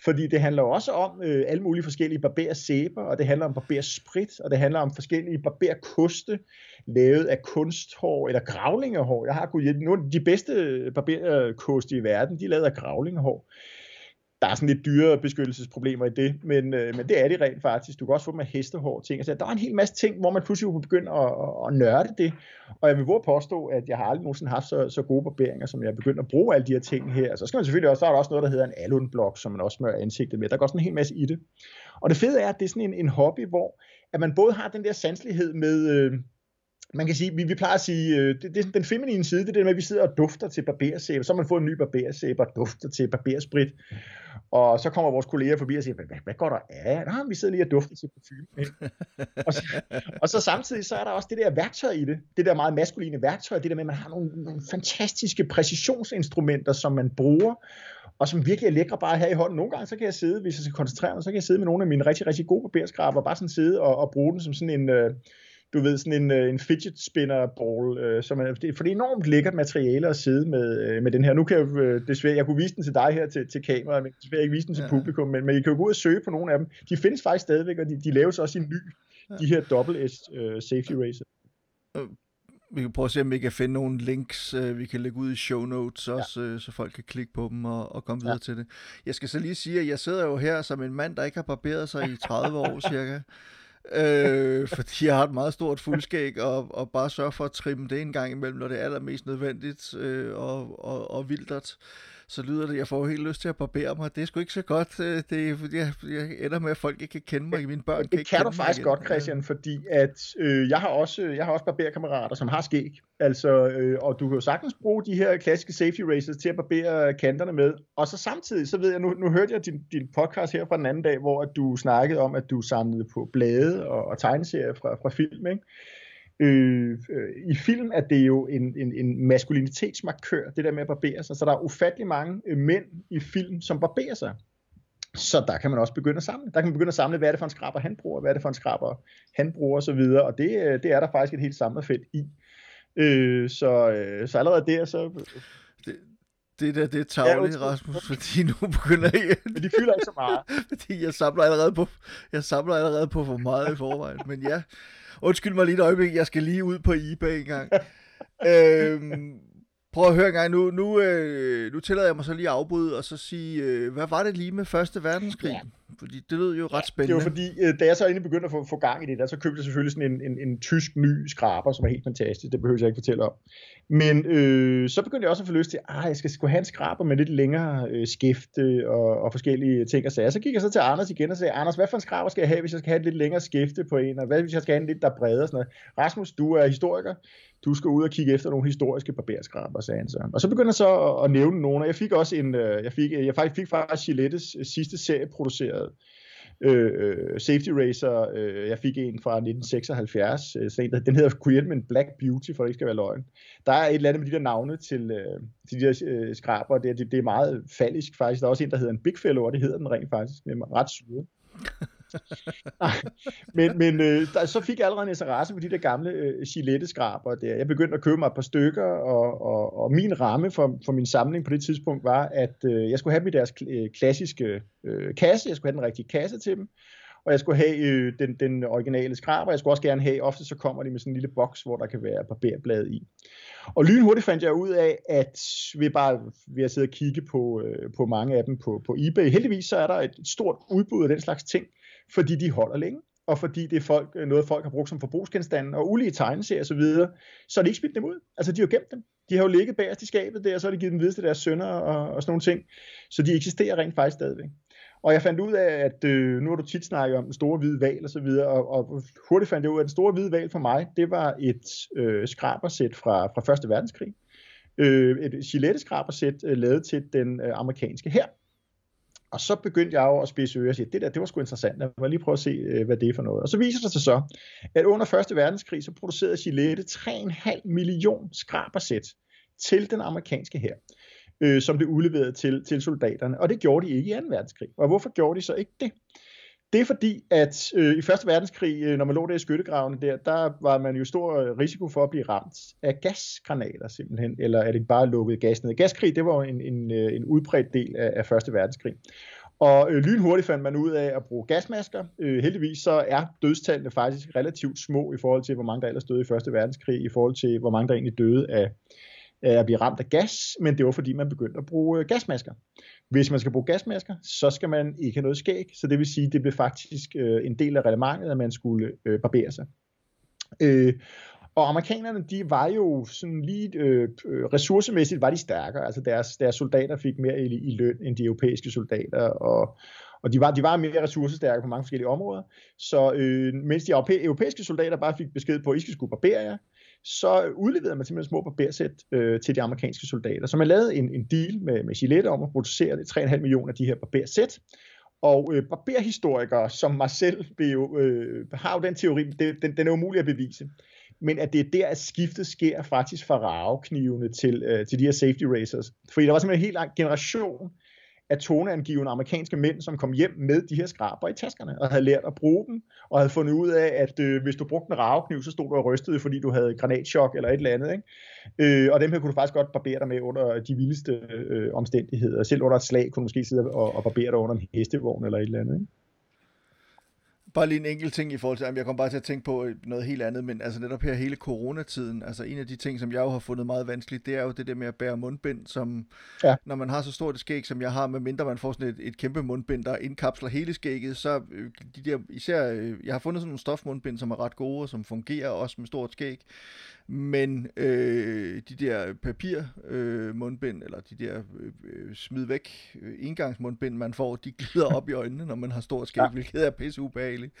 Fordi det handler også om øh, alle mulige forskellige barbersæber, og det handler om barbersprit, og det handler om forskellige barberkoste, lavet af kunsthår eller gravlingehår. Jeg har kunnet nogle af de bedste barberkoste i verden, de er lavet af gravlingehår der er sådan lidt dyre beskyttelsesproblemer i det, men, øh, men det er det rent faktisk. Du kan også få med hestehår ting. Altså, der er en hel masse ting, hvor man pludselig kunne begynde at, at, at nørde det, og jeg vil våge påstå, at jeg har aldrig nogensinde haft så, så gode barberinger, som jeg er begyndt at bruge alle de her ting her. Altså, så skal man selvfølgelig også, der er der også noget, der hedder en alunblok, som man også smører ansigtet med. Der går sådan en hel masse i det. Og det fede er, at det er sådan en, en hobby, hvor at man både har den der sanselighed med, øh, man kan sige, vi, vi plejer at sige, øh, det, det, den feminine side, det er det med, at vi sidder og dufter til barbersæbe, så har man fået en ny barbersæbe og dufter til barbersprit, og så kommer vores kolleger forbi og siger, hvad, hvad går der af? Nå, vi sidder lige og dufter til parfume. *laughs* og, så, og så samtidig, så er der også det der værktøj i det, det der meget maskuline værktøj, det der med, at man har nogle, nogle fantastiske præcisionsinstrumenter, som man bruger, og som virkelig er lækre bare her i hånden. Nogle gange, så kan jeg sidde, hvis jeg skal koncentrere mig, så kan jeg sidde med nogle af mine rigtig, rigtig gode barberskraber, og bare sådan sidde og, og bruge den som sådan en, øh, du ved, sådan en, øh, en fidget spinner ball, øh, som er, for det er enormt lækkert materiale at sidde med, øh, med den her. Nu kan jeg øh, desværre, jeg kunne vise den til dig her til, til kameraet, men desværre ikke vise den til ja. publikum, men, men I kan jo gå ud og søge på nogle af dem. De findes faktisk stadigvæk, og de, de laves også i ny, ja. de her double S uh, safety racer. Vi kan prøve at se, om vi kan finde nogle links, uh, vi kan lægge ud i show notes også, ja. uh, så folk kan klikke på dem og, og komme videre ja. til det. Jeg skal så lige sige, at jeg sidder jo her som en mand, der ikke har barberet sig i 30 år *laughs* cirka øh, fordi jeg har et meget stort fuldskæg, og, og bare sørge for at trimme det en gang imellem, når det er allermest nødvendigt øh, og, og, og vildert så lyder det, jeg får helt lyst til at barbere mig. Det er sgu ikke så godt. Øh, det, jeg, jeg ender med, at folk ikke kan kende mig. Mine børn det kan ikke kan du faktisk godt, Christian, fordi at øh, jeg har også jeg har også barberkammerater, som har skæg. Altså, øh, og du kan jo sagtens bruge de her klassiske safety races til at barbere kanterne med. Og så samtidig, så ved jeg, nu, nu hørte jeg din, din podcast her fra den anden dag, hvor at du snakkede om, at du samlede på blade og, og tegneserier fra, fra film, ikke? Øh, øh, I film er det jo en, en, en maskulinitetsmarkør, det der med at barbere sig. Så der er ufattelig mange øh, mænd i film, som barberer sig. Så der kan man også begynde at samle. Der kan man begynde at samle, hvad er det for en skraber, han bruger, hvad er det for en skraber, han bruger osv. Og det, øh, det er der faktisk et helt samlerfelt i. Øh, så, øh, så allerede der, så... Det, det der, det er tavligt, ja, Rasmus, fordi nu begynder jeg... Men de fylder ikke så meget. *laughs* fordi jeg samler allerede på, jeg samler allerede på for meget i forvejen. Men ja, Undskyld mig lige et øjeblik, jeg skal lige ud på eBay en gang. øhm, prøv at høre en gang, nu, nu, øh, nu tillader jeg mig så lige at afbryde og så sige, øh, hvad var det lige med Første Verdenskrig? Ja. Fordi det lød jo ret spændende. Det var fordi, øh, da jeg så egentlig begyndte at få, få gang i det, der så købte jeg selvfølgelig sådan en, en, en tysk ny skraber, som er helt fantastisk. Det behøver jeg ikke fortælle om. Men øh, så begyndte jeg også at få lyst til, at jeg skal, skal have en skraber med lidt længere øh, skifte og, og forskellige ting og sager. Så gik jeg så til Anders igen og sagde, Anders, hvad for en skraber skal jeg have, hvis jeg skal have et lidt længere skifte på en, og hvad hvis jeg skal have en lidt, der er bredere sådan noget. Rasmus, du er historiker, du skal ud og kigge efter nogle historiske barberskraber, sagde han så. Og så begynder så at, at nævne nogle, og jeg fik også en, øh, jeg fik, jeg faktisk fik faktisk Gillettes øh, sidste serie produceret øh, Safety Racer. Øh, jeg fik en fra 1976. Øh, så den hedder Create Black Beauty, for det ikke skal være løgn. Der er et eller andet med de der navne til, øh, til de der øh, skraber. Det, det, det er meget fallisk faktisk. Der er også en, der hedder en Big Fellow, og det hedder den rent faktisk. Det er ret syret. *laughs* men men øh, der, så fik jeg allerede en interesse for de der gamle øh, Gillette-skraber der. Jeg begyndte at købe mig et par stykker, og, og, og min ramme for, for min samling på det tidspunkt var, at øh, jeg skulle have dem i deres øh, klassiske øh, kasse. Jeg skulle have den rigtige kasse til dem. Og jeg skulle have øh, den, den originale skraber. Jeg skulle også gerne have, ofte så kommer de med sådan en lille boks, hvor der kan være barberblad i. Og lynhurtigt fandt jeg ud af, at vi bare ved at sidde og kigge på, øh, på mange af dem på, på eBay. Heldigvis så er der et stort udbud af den slags ting fordi de holder længe, og fordi det er folk, øh, noget, folk har brugt som forbrugsgenstande, og ulige tegneserier osv., så, videre, så er de ikke smidt dem ud. Altså, de har gemt dem. De har jo ligget bagerst i skabet der, og så har de givet dem videre til deres sønner og, og sådan nogle ting. Så de eksisterer rent faktisk stadigvæk. Og jeg fandt ud af, at øh, nu har du tit snakket om den store hvide val og så videre, og, og hurtigt fandt jeg ud af, at den store hvide val for mig, det var et øh, skrabersæt fra, fra Første Verdenskrig. Øh, et Gillette-skrabersæt øh, lavet til den øh, amerikanske her. Og så begyndte jeg jo at spise ører og sige, det der, det var sgu interessant. Jeg mig lige prøve at se, øh, hvad det er for noget. Og så viser det sig så, at under 1. verdenskrig, så producerede Gillette 3,5 million skrabersæt til den amerikanske her, øh, som blev udleveret til, til soldaterne. Og det gjorde de ikke i 2. verdenskrig. Og hvorfor gjorde de så ikke det? Det er fordi, at øh, i Første Verdenskrig, øh, når man lå der i skyttegravene der, der var man jo stor øh, risiko for at blive ramt af gasgranater simpelthen, eller er det bare lukkede gas ned. Gaskrig, det var en, en, øh, en udbredt del af, af Første Verdenskrig. Og øh, lynhurtigt fandt man ud af at bruge gasmasker. Øh, heldigvis så er dødstallene faktisk relativt små i forhold til, hvor mange der ellers døde i Første Verdenskrig, i forhold til, hvor mange der egentlig døde af, at blive ramt af gas, men det var fordi, man begyndte at bruge øh, gasmasker. Hvis man skal bruge gasmasker, så skal man ikke have noget skæg, så det vil sige, det blev faktisk øh, en del af reglementet, at man skulle øh, barbere sig. Øh, og amerikanerne, de var jo sådan lige øh, øh ressourcemæssigt var de stærkere. Altså deres, deres soldater fik mere i, i løn end de europæiske soldater, og, og de var, de var mere ressourcestærke på mange forskellige områder. Så øh, mens de europæiske soldater bare fik besked på, at I skal skulle barbere jer, så udleverede man simpelthen små barbersæt øh, til de amerikanske soldater. Så man lavede en, en deal med, med Gillette om at producere 3,5 millioner af de her barbersæt. Og øh, barberhistorikere som mig selv jo, øh, har jo den teori, det, den, den er umulig at bevise men at det er der, at skiftet sker faktisk fra raveknivene til, øh, til de her safety racers. Fordi der var simpelthen en hel generation af toneangivende amerikanske mænd, som kom hjem med de her skraber i taskerne, og havde lært at bruge dem, og havde fundet ud af, at øh, hvis du brugte en ravekniv, så stod du og rystede, fordi du havde granatschok eller et eller andet. Ikke? Øh, og dem her kunne du faktisk godt barbere dig med under de vildeste øh, omstændigheder. Selv under et slag kunne du måske sidde og, og barbere dig under en hestevogn eller et eller andet. Ikke? Bare lige en enkelt ting i forhold til, jeg kom bare til at tænke på noget helt andet, men altså netop her hele coronatiden, altså en af de ting, som jeg jo har fundet meget vanskeligt, det er jo det der med at bære mundbind, som ja. når man har så stort et skæg, som jeg har, med mindre man får sådan et, et kæmpe mundbind, der indkapsler hele skægget, så øh, de der, især, øh, jeg har fundet sådan nogle stofmundbind, som er ret gode, og som fungerer også med stort skæg, men øh, de der papir øh, mundbind, eller de der øh, øh smid væk øh, engangsmundbind, man får, de glider op i øjnene, når man har stor skæg, ja. hvilket er pisse ubehageligt.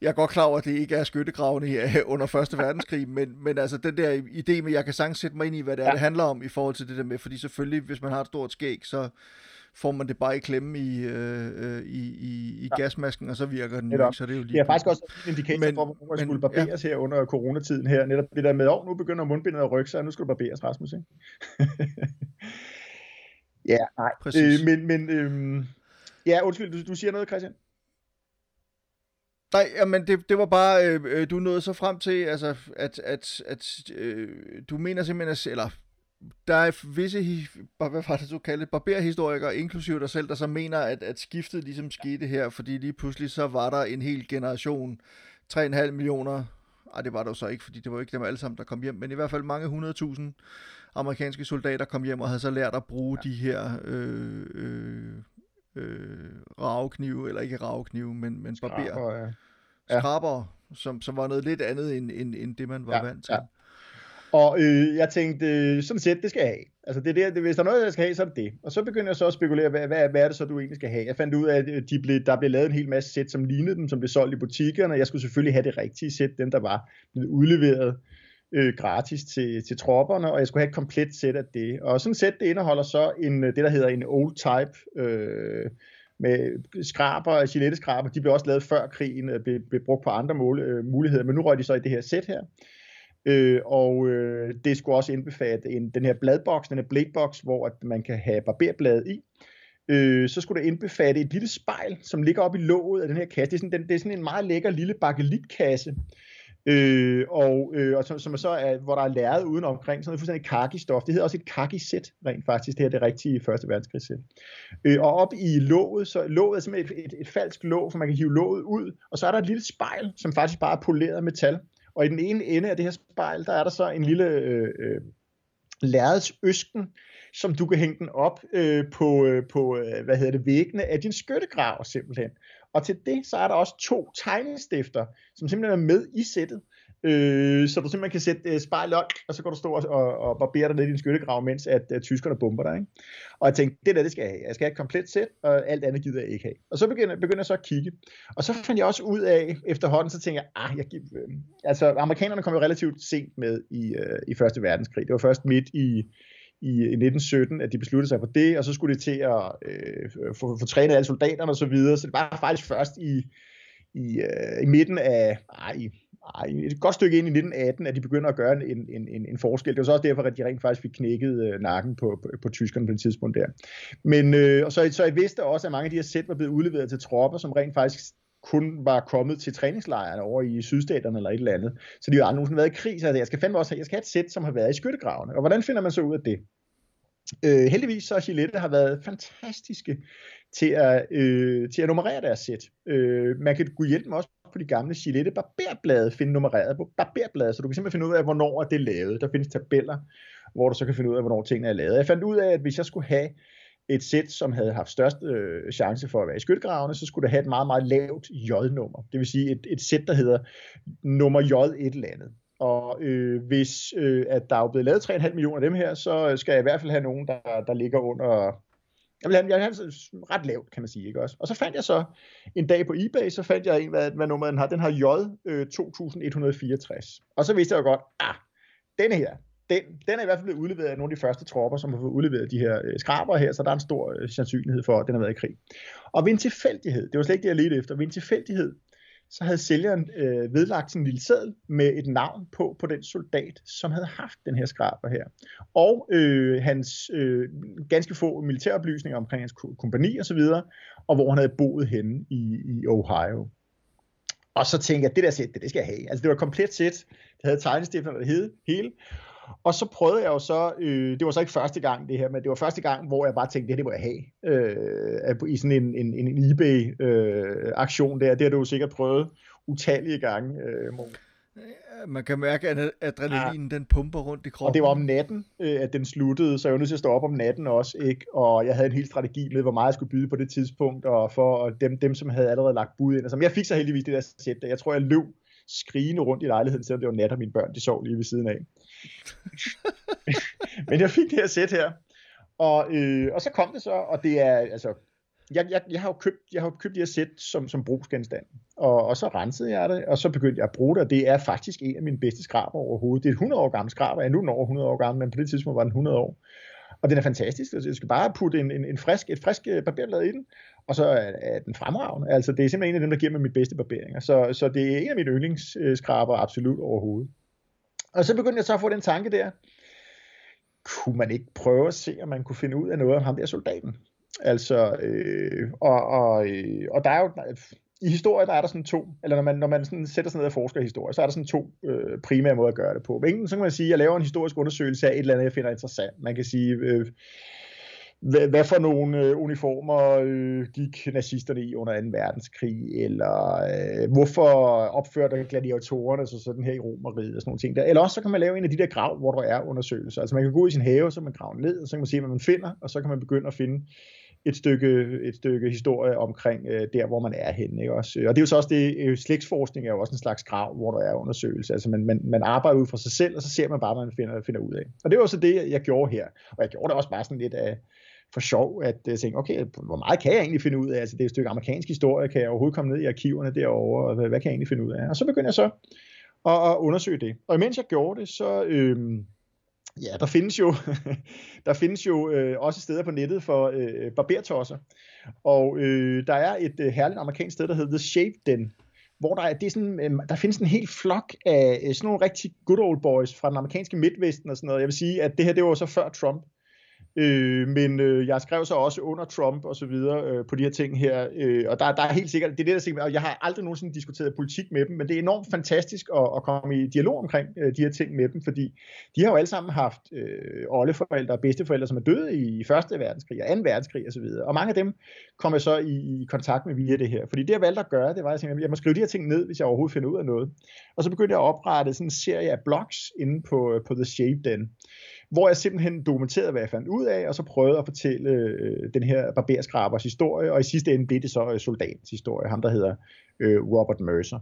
Jeg er godt klar over, at det ikke er skyttegravene her *laughs* under Første Verdenskrig, men, men altså den der idé med, at jeg kan sagtens sætte mig ind i, hvad det er, ja. det handler om i forhold til det der med, fordi selvfølgelig, hvis man har et stort skæg, så får man det bare i klemme i, øh, øh, i, i, i ja. gasmasken, og så virker den ikke, så det er jo lige... Det er faktisk også en indikator men, for, hvor man men, skulle barberes ja. her under coronatiden her. Netop det der med, at oh, nu begynder mundbindet at rykke sig, og nu skal du barberes, Rasmus, ikke? *laughs* ja, nej. Præcis. Øh, men, men øh, ja, undskyld, du, du siger noget, Christian? Nej, men det, det var bare, øh, øh, du nåede så frem til, altså, at, at, at øh, du mener simpelthen, eller der er visse, hvad var det du kaldte barberhistorikere, inklusive dig selv, der så mener, at, at skiftet ligesom skete her, fordi lige pludselig så var der en hel generation, 3,5 millioner, ej det var der jo så ikke, fordi det var ikke dem alle sammen, der kom hjem, men i hvert fald mange 100.000 amerikanske soldater kom hjem og havde så lært at bruge ja. de her øh, øh, øh, raveknive, eller ikke raveknive, men, men barber. Skraber, ja. Skraber, som, som var noget lidt andet end, end, end det, man var ja, vant til. Ja. Og øh, jeg tænkte, øh, sådan set, det skal jeg have. Altså, det der, det, hvis der er noget, jeg skal have, så er det det. Og så begyndte jeg så at spekulere, hvad, hvad, hvad er det så, du egentlig skal have? Jeg fandt ud af, at øh, de blev, der blev lavet en hel masse sæt, som lignede dem, som blev solgt i butikkerne. Jeg skulle selvfølgelig have det rigtige sæt, dem der var blevet udleveret øh, gratis til, til tropperne, og jeg skulle have et komplet sæt af det. Og sådan et sæt, det indeholder så en, øh, det, der hedder en old type, øh, med skraber, giletteskraber, de blev også lavet før krigen, øh, blev, blev brugt på andre mål, øh, muligheder, men nu røg de så i det her sæt her. Øh, og øh, det skulle også indbefatte en, den her bladboks, den her bladebox, hvor at man kan have barberbladet i. Øh, så skulle det indbefatte et lille spejl, som ligger oppe i låget af den her kasse. Det er sådan, den, det er sådan en meget lækker lille bakelitkasse, øh, og, øh, og som, som så er, hvor der er læret uden omkring, sådan noget fuldstændig kaki-stof. Det hedder også et kaki-sæt, rent faktisk. Det her er det rigtige første verdenskrigsæt. Øh, og op i låget, så låget er simpelthen et, et, et falsk låg, for man kan hive låget ud, og så er der et lille spejl, som faktisk bare er poleret metal. Og i den ene ende af det her spejl, der er der så en lille øh, øh, lærreds øsken, som du kan hænge den op øh, på, øh, på øh, hvad hedder det, væggene af din skyttegrav simpelthen. Og til det, så er der også to tegnestifter, som simpelthen er med i sættet, Øh, så du simpelthen kan sætte øh, spejl op, og så kan du stå og, og, og barbere dig ned i din skyttegrav, mens at, at tyskerne bomber dig. Ikke? Og jeg tænkte, det der, det skal jeg have. Jeg skal have et komplet sæt, og alt andet gider jeg ikke have. Og så begynder, begynder jeg så at kigge. Og så fandt jeg også ud af, efterhånden, så tænkte jeg, ah, jeg øh, altså amerikanerne kom jo relativt sent med i, øh, i Første Verdenskrig. Det var først midt i, i 1917, at de besluttede sig for det, og så skulle de til at øh, få, få trænet alle soldaterne og så videre. Så det var faktisk først i, i, øh, i midten af, ej, i ej, et godt stykke ind i 1918, at de begynder at gøre en, en, en, en forskel. Det var så også derfor, at de rent faktisk fik knækket øh, nakken på, på, på tyskerne på det tidspunkt der. Men øh, og så, så jeg vidste også, at mange af de her sæt var blevet udleveret til tropper, som rent faktisk kun var kommet til træningslejrene over i sydstaterne eller et eller andet. Så de har aldrig nogensinde været i krig, så jeg skal fandme også have, jeg skal have et sæt, som har været i skyttegravene. Og hvordan finder man så ud af det? Øh, heldigvis så har Gillette har været fantastiske til at, øh, til at nummerere deres sæt. Øh, man kan gå hjælpe dem også på de gamle Gillette barberblade finde nummereret på barberblade, så du kan simpelthen finde ud af, hvornår det er lavet. Der findes tabeller, hvor du så kan finde ud af, hvornår tingene er lavet. Jeg fandt ud af, at hvis jeg skulle have et sæt, som havde haft størst øh, chance for at være i skyttegravene, så skulle det have et meget, meget lavt J-nummer. Det vil sige et, et sæt, der hedder nummer J et eller andet. Og øh, hvis øh, at der er blevet lavet 3,5 millioner af dem her, så øh, skal jeg i hvert fald have nogen, der, der ligger under... Jeg vil have, jeg vil have ret lavt, kan man sige. Ikke også? Og så fandt jeg så en dag på eBay, så fandt jeg en, hvad, hvad nummer den har. Den har J øh, 2164. Og så vidste jeg jo godt, ah, denne her, den, den er i hvert fald blevet udleveret af nogle af de første tropper, som har fået udleveret de her øh, skraber her, så der er en stor øh, sandsynlighed for, at den har været i krig. Og ved en tilfældighed, det var slet ikke det, jeg ledte efter, ved en tilfældighed, så havde sælgeren øh, vedlagt sin lille seddel med et navn på, på den soldat, som havde haft den her skraber her. Og øh, hans øh, ganske få militæroplysninger omkring hans kompani og så videre, og hvor han havde boet henne i, i Ohio. Og så tænkte jeg, det der sæt, det, det skal jeg have. Altså det var komplet sæt, det havde tegnestifter og det hele. Og så prøvede jeg jo så, øh, det var så ikke første gang det her, men det var første gang, hvor jeg bare tænkte, det her det må jeg have, øh, i sådan en, en, en eBay-aktion øh, der. Det har du jo sikkert prøvet utallige gange, øh, man kan mærke, at adrenalinen ja. den pumper rundt i kroppen. Og det var om natten, øh, at den sluttede, så jeg var nødt til at stå op om natten også, ikke? Og jeg havde en hel strategi med, hvor meget jeg skulle byde på det tidspunkt, og for dem, dem som havde allerede lagt bud ind. Altså, jeg fik så heldigvis det der sæt, jeg tror, jeg løb skrigende rundt i lejligheden, selvom det var nat, og mine børn de sov lige ved siden af. *laughs* Men jeg fik det her sæt her, og, øh, og så kom det så, og det er, altså, jeg, jeg, jeg har jo købt, jeg har købt det her sæt som, som brugsgenstand, og, og så rensede jeg det, og så begyndte jeg at bruge det, og det er faktisk en af mine bedste skraber overhovedet. Det er et 100 år gammel skraber, jeg er nu den over 100 år gammel, men på det tidspunkt var den 100 år. Og den er fantastisk, altså, jeg skal bare putte en, en, en frisk, et frisk øh, barberblad i den, og så er, er den fremragende. Altså, det er simpelthen en af dem, der giver mig mit bedste barberinger. Så, så det er en af mine yndlingsskraber absolut overhovedet. Og så begyndte jeg så at få den tanke der, kunne man ikke prøve at se, om man kunne finde ud af noget om ham der soldaten? Altså, øh, og, og, øh, og der er jo, i historie, der er der sådan to, eller når man, når man sådan sætter sig ned og forsker i historie, så er der sådan to øh, primære måder at gøre det på. Enten så kan man sige, at jeg laver en historisk undersøgelse af et eller andet, jeg finder interessant. Man kan sige, øh, hvad, hvad for nogle øh, uniformer øh, gik nazisterne i under 2. verdenskrig, eller øh, hvorfor opførte gladiatorerne sig sådan her i Romeriet og sådan nogle ting der. Eller også så kan man lave en af de der grav, hvor der er undersøgelser. Altså man kan gå ud i sin have, så man graver ned, og så kan man se, hvad man finder, og så kan man begynde at finde et stykke, et stykke historie omkring øh, der, hvor man er henne. Ikke? Også, og det er jo så også det, øh, slægtsforskning er jo også en slags grav, hvor der er undersøgelse. Altså man, man, man arbejder ud fra sig selv, og så ser man bare, hvad man finder, finder ud af. Og det var så det, jeg gjorde her. Og jeg gjorde det også bare sådan lidt af, for sjov, at øh, jeg tænkte, okay, hvor meget kan jeg egentlig finde ud af? Altså det er et stykke amerikansk historie, kan jeg overhovedet komme ned i arkiverne derovre, og hvad, hvad kan jeg egentlig finde ud af? Og så begyndte jeg så at, at undersøge det. Og imens jeg gjorde det, så... Øhm, Ja, der findes jo, *laughs* der findes jo øh, også steder på nettet for øh, barbertosser. Og øh, der er et øh, herligt amerikansk sted, der hedder The Shave Den, hvor der, er, det er sådan, øh, der findes en hel flok af øh, sådan nogle rigtig good old boys fra den amerikanske midtvesten og sådan noget. Jeg vil sige, at det her det var så før Trump. Øh, men øh, jeg skrev så også under Trump og så videre øh, på de her ting her, øh, og der, der er helt sikkert, det er det der sikkert, og jeg har aldrig nogensinde diskuteret politik med dem, men det er enormt fantastisk at, at komme i dialog omkring øh, de her ting med dem, fordi de har jo alle sammen haft øh, oldeforældre og bedsteforældre, som er døde i Første verdenskrig og 2. verdenskrig og så videre, og mange af dem kommer så i, i kontakt med via det her, fordi det jeg valgte at gøre, det var, at jeg, jeg må skrive de her ting ned, hvis jeg overhovedet finder ud af noget, og så begyndte jeg at oprette sådan en serie af blogs inde på, øh, på The Shape Den, hvor jeg simpelthen dokumenterede, hvad jeg fandt ud af, og så prøvede at fortælle øh, den her barberskrabers historie, og i sidste ende blev det så øh, soldatens historie, ham der hedder øh, Robert Mercer.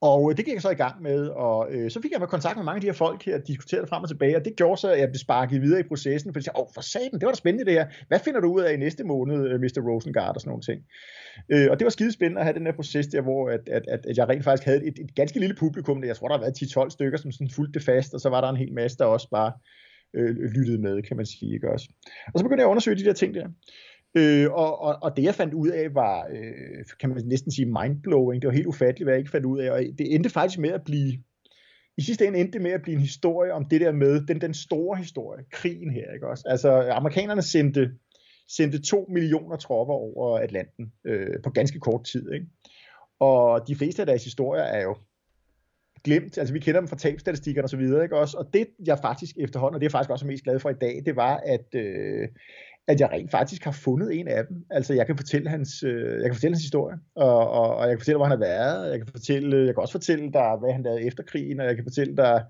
Og øh, det gik jeg så i gang med, og øh, så fik jeg med kontakt med mange af de her folk her, og diskuterede frem og tilbage, og det gjorde så, at jeg blev sparket videre i processen, fordi jeg sagde, åh, for satan, det var da spændende det her. Hvad finder du ud af i næste måned, øh, Mr. Rosengard og sådan nogle ting? Øh, og det var skide spændende at have den her proces der, hvor at, at, at, at jeg rent faktisk havde et, et ganske lille publikum, jeg tror, der har været 10-12 stykker, som sådan fulgte det fast, og så var der en hel masse, der også bare øh, lyttede med, kan man sige. Ikke også? Og så begyndte jeg at undersøge de der ting der. Øh, og, og, og det jeg fandt ud af var, øh, kan man næsten sige mindblowing. Det var helt ufatteligt, hvad jeg ikke fandt ud af. Og det endte faktisk med at blive, i sidste ende endte det med at blive en historie om det der med, den, den store historie, krigen her, ikke også? Altså, amerikanerne sendte, sendte to millioner tropper over Atlanten øh, på ganske kort tid, ikke? Og de fleste af deres historier er jo glemt, altså vi kender dem fra tabstatistikkerne og så videre, ikke også? Og det jeg faktisk efterhånden, og det er jeg faktisk også mest glad for i dag, det var, at, øh, at jeg rent faktisk har fundet en af dem. Altså, jeg kan fortælle hans, øh, jeg kan fortælle hans historie, og, og, og jeg kan fortælle, hvor han har været, jeg kan, fortælle, jeg kan også fortælle dig, hvad han lavede efter krigen, og jeg kan fortælle dig,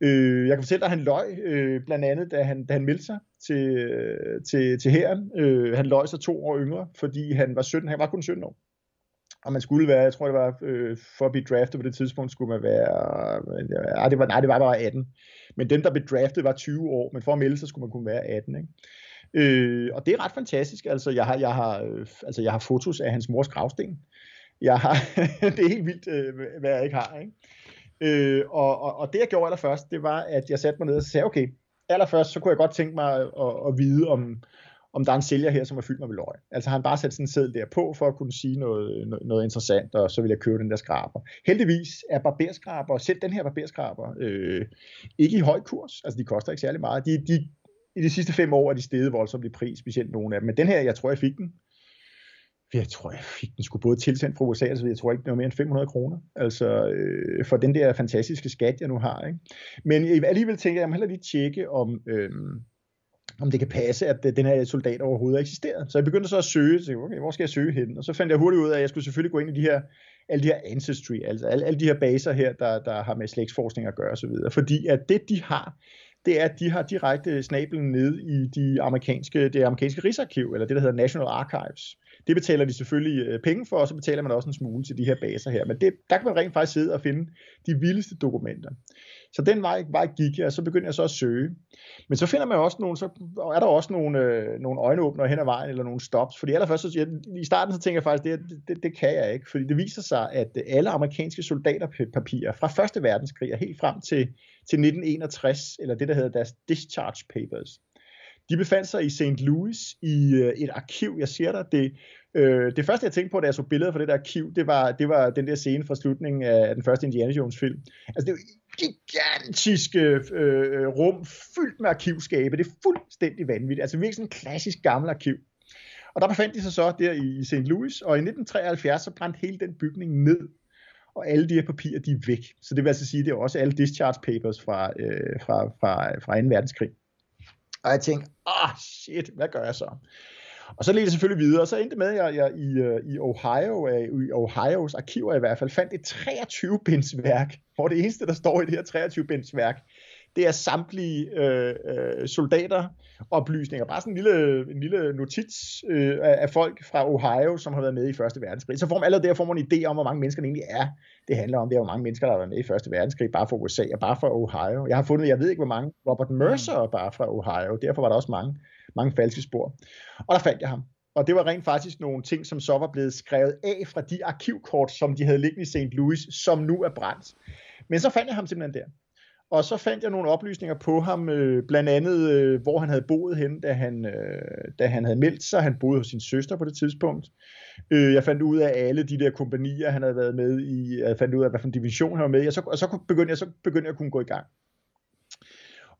øh, jeg kan fortælle dig, at han løg, øh, blandt andet, da han, da han meldte sig til, øh, til, til herren. Øh, han løg sig to år yngre, fordi han var 17, han var kun 17 år. Og man skulle være, jeg tror det var, øh, for at blive draftet på det tidspunkt, skulle man være, øh, det var, nej, det var bare 18. Men dem, der blev draftet, var 20 år, men for at melde sig, skulle man kunne være 18, ikke? Øh, og det er ret fantastisk. Altså, jeg har, jeg har, øh, altså, jeg har fotos af hans mors gravsten. Jeg har, *laughs* det er helt vildt, øh, hvad jeg ikke har. Ikke? Øh, og, og, og det jeg gjorde allerførst, det var, at jeg satte mig ned og sagde, okay, allerførst, så kunne jeg godt tænke mig at, at, at vide, om, om der er en sælger her, som har fyldt mig med løg. Altså han bare sat sådan en seddel der på, for at kunne sige noget, noget, noget interessant, og så vil jeg købe den der skraber. Heldigvis er barberskraber, selv den her barberskraber, øh, ikke i høj kurs. Altså de koster ikke særlig meget. De, de i de sidste fem år er de steget voldsomt i pris, specielt nogle af dem. Men den her, jeg tror, jeg fik den. Jeg tror, jeg fik den skulle både tilsendt fra USA, så jeg tror ikke, det var mere end 500 kroner. Altså, øh, for den der fantastiske skat, jeg nu har. Ikke? Men alligevel tænker jeg, jeg må hellere lige tjekke, om, øh, om det kan passe, at øh, den her soldat overhovedet eksisterer. Så jeg begyndte så at søge, så okay, hvor skal jeg søge hen? Og så fandt jeg hurtigt ud af, at jeg skulle selvfølgelig gå ind i de her, alle de her ancestry, altså alle, alle de her baser her, der, der har med slægtsforskning at gøre osv. Fordi at det, de har, det er, at de har direkte snablen ned i de amerikanske, det amerikanske rigsarkiv, eller det, der hedder National Archives. Det betaler de selvfølgelig øh, penge for, og så betaler man også en smule til de her baser her. Men det, der kan man rent faktisk sidde og finde de vildeste dokumenter. Så den vej, vej gik jeg, og så begyndte jeg så at søge. Men så finder man også nogle, så er der også nogle, øh, nogle øjenåbner hen ad vejen, eller nogle stops. Fordi allerførst, så, jeg, i starten så tænker jeg faktisk, det, det, det kan jeg ikke. Fordi det viser sig, at øh, alle amerikanske soldaterpapirer fra Første Verdenskrig og helt frem til, til 1961, eller det der hedder deres discharge papers, de befandt sig i St. Louis i øh, et arkiv. Jeg siger dig, det, øh, det første jeg tænkte på, da jeg så billeder fra det der arkiv, det var, det var den der scene fra slutningen af den første Indiana Jones film. Altså det er gigantiske øh, øh, rum fyldt med arkivskabe. Det er fuldstændig vanvittigt. Altså virkelig sådan en klassisk gammel arkiv. Og der befandt de sig så der i St. Louis, og i 1973 så brændte hele den bygning ned og alle de her papirer, de er væk. Så det vil altså sige, at det er også alle discharge papers fra, øh, fra, fra, fra 2. verdenskrig. Og jeg tænkte, ah oh, shit, hvad gør jeg så? Og så ledte jeg selvfølgelig videre, og så endte med, at jeg, jeg i, øh, i Ohio, øh, i Ohios arkiver i hvert fald, fandt et 23-binds værk, hvor det eneste, der står i det her 23-binds værk, det er samtlige øh, øh, soldater oplysninger. Bare sådan en lille, en lille notits øh, af folk fra Ohio, som har været med i Første Verdenskrig. Så får man allerede der får man en idé om, hvor mange mennesker det egentlig er. Det handler om, det er hvor mange mennesker, der har været med i Første Verdenskrig, bare fra USA og bare fra Ohio. Jeg har fundet, jeg ved ikke, hvor mange Robert Mercer bare fra Ohio. Derfor var der også mange, mange falske spor. Og der fandt jeg ham. Og det var rent faktisk nogle ting, som så var blevet skrevet af fra de arkivkort, som de havde liggende i St. Louis, som nu er brændt. Men så fandt jeg ham simpelthen der. Og så fandt jeg nogle oplysninger på ham, øh, blandt andet øh, hvor han havde boet henne, da han, øh, da han havde meldt sig. Han boede hos sin søster på det tidspunkt. Øh, jeg fandt ud af alle de der kompanier, han havde været med i. Jeg fandt ud af, hvad for en division han var med i. Og så, og så, begyndte, jeg, så begyndte jeg at kunne gå i gang.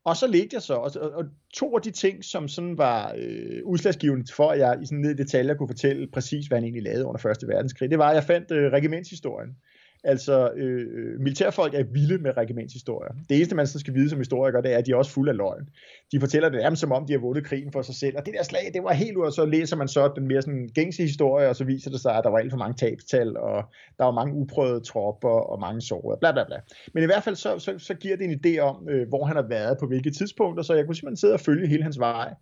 Og så ledte jeg så, og, og to af de ting, som sådan var øh, udslagsgivende for, at jeg i sådan ned i detaljer kunne fortælle præcis, hvad han egentlig lavede under Første Verdenskrig, det var, at jeg fandt øh, regimentshistorien. Altså, øh, militærfolk er vilde med regimentshistorier. Det eneste, man så skal vide som historiker, det er, at de er også fulde af løgn. De fortæller det nærmest som om, de har vundet krigen for sig selv. Og det der slag, det var helt ud, og så læser man så den mere sådan gængse historie, og så viser det sig, at der var alt for mange tabstal, og der var mange uprøvede tropper, og mange sårede, bla bla bla. Men i hvert fald, så, så, så giver det en idé om, øh, hvor han har været på hvilke tidspunkter, så jeg kunne simpelthen sidde og følge hele hans vej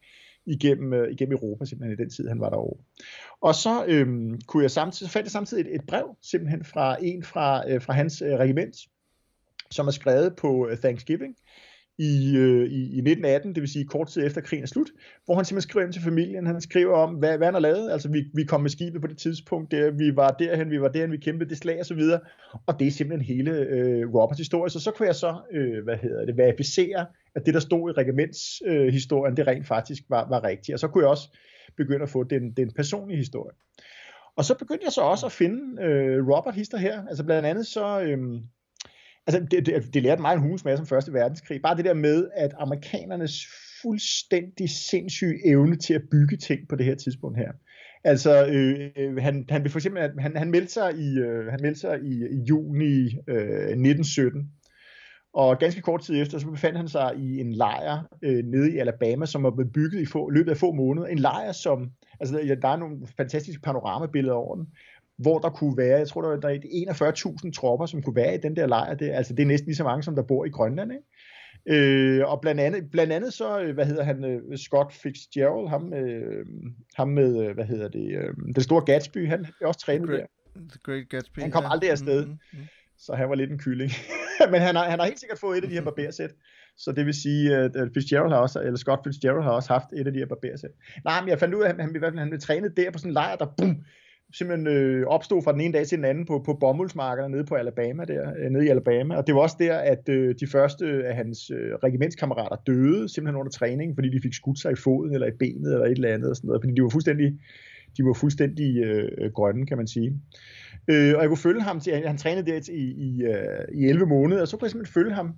igennem, øh, igennem Europa, simpelthen i den tid, han var derovre. Og så øh, kunne jeg samtidig, fandt jeg samtidig et, et brev, simpelthen fra en fra, øh, fra hans øh, regiment, som er skrevet på øh, Thanksgiving i, øh, i, i 1918, det vil sige kort tid efter krigen er slut, hvor han simpelthen skriver ind til familien, han skriver om, hvad, hvad han har lavet, altså vi, vi kom med skibet på det tidspunkt, der, vi var derhen, vi var derhen, vi kæmpede det slag og så videre, og det er simpelthen hele øh, Roberts historie, så så kunne jeg så, øh, hvad hedder det, verificere, at det der stod i regimentshistorien, øh, historien, det rent faktisk var, var rigtigt, og så kunne jeg også begynde at få den, den personlige historie. Og så begyndte jeg så også at finde øh, Robert Hister her, altså blandt andet så, øh, altså det, det, det lærte mig en hulens masse om Første Verdenskrig, bare det der med, at amerikanernes fuldstændig sindssyge evne til at bygge ting på det her tidspunkt her. Altså, øh, han, han for eksempel, han, han meldte sig i, øh, han meldte sig i, i juni øh, 1917, Og ganske kort tid efter, så befandt han sig i en lejr øh, nede i Alabama, som var blevet bygget i få, løbet af få måneder. En lejr, som, altså der er nogle fantastiske panoramabilleder over den, hvor der kunne være, jeg tror, der var 41.000 tropper, som kunne være i den der lejr. Det, altså, det er næsten lige så mange, som der bor i Grønland, ikke? Øh, og blandt andet, blandt andet så, øh, hvad hedder han, øh, Scott Fitzgerald, ham, øh, ham med, øh, hvad hedder det, øh, den store Gatsby, han er også trænet Great, der. The Great Gatsby. Han kom ja. aldrig afsted, Mm, mm, mm. så han var lidt en kylling. *laughs* Men han har, han har helt sikkert fået et af de her barbersæt. Så det vil sige, at Fitzgerald har også, eller Scott Fitzgerald har også haft et af de her barbersæt. Nej, men jeg fandt ud af, at han, han, i hvert fald, han blev trænet der på sådan en lejr, der bum, simpelthen øh, opstod fra den ene dag til den anden på, på bomuldsmarkederne nede på Alabama der, øh, nede i Alabama. Og det var også der, at øh, de første af hans øh, regimentskammerater døde simpelthen under træning, fordi de fik skudt sig i foden eller i benet eller et eller andet og sådan noget, fordi de var fuldstændig de var fuldstændig øh, grønne, kan man sige. Øh, og jeg kunne følge ham til, han, han trænede der i, i, øh, i 11 måneder, og så kunne jeg simpelthen følge ham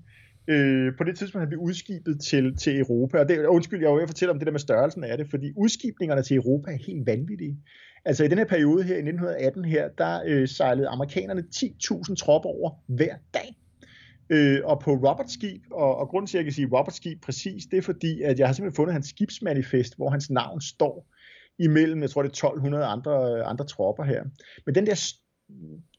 øh, på det tidspunkt, han blev udskibet til, til Europa. Og det, undskyld, jeg var ved at fortælle om det der med størrelsen af det, fordi udskibningerne til Europa er helt vanvittige. Altså i den her periode her, i 1918 her, der øh, sejlede amerikanerne 10.000 tropper over hver dag. Øh, og på Roberts skib, og, og grunden til, at jeg kan sige Roberts skib præcis, det er fordi, at jeg har simpelthen fundet hans skibsmanifest, hvor hans navn står imellem, jeg tror det er 1200 andre, øh, andre tropper her. Men den der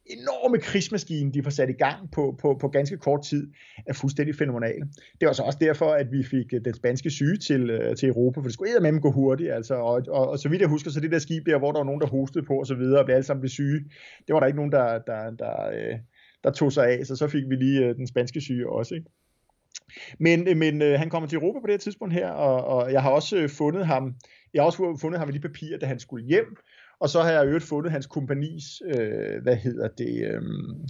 enorme krigsmaskine, de får sat i gang på, på, på ganske kort tid, er fuldstændig fænomenal. Det var så også derfor, at vi fik øh, den spanske syge til, øh, til Europa, for det skulle med gå hurtigt, altså, og, og, og, så vidt jeg husker, så det der skib der, hvor der var nogen, der hostede på og så videre, og blev alle sammen blev syge, det var der ikke nogen, der, der, der, øh, der tog sig af, så så fik vi lige øh, den spanske syge også, ikke? Men, øh, men øh, han kommer til Europa på det her tidspunkt her, og, og jeg har også fundet ham, jeg har også fundet ham i de papirer, da han skulle hjem, og så har jeg øvrigt fundet hans kompanis, øh, hvad hedder det, øh,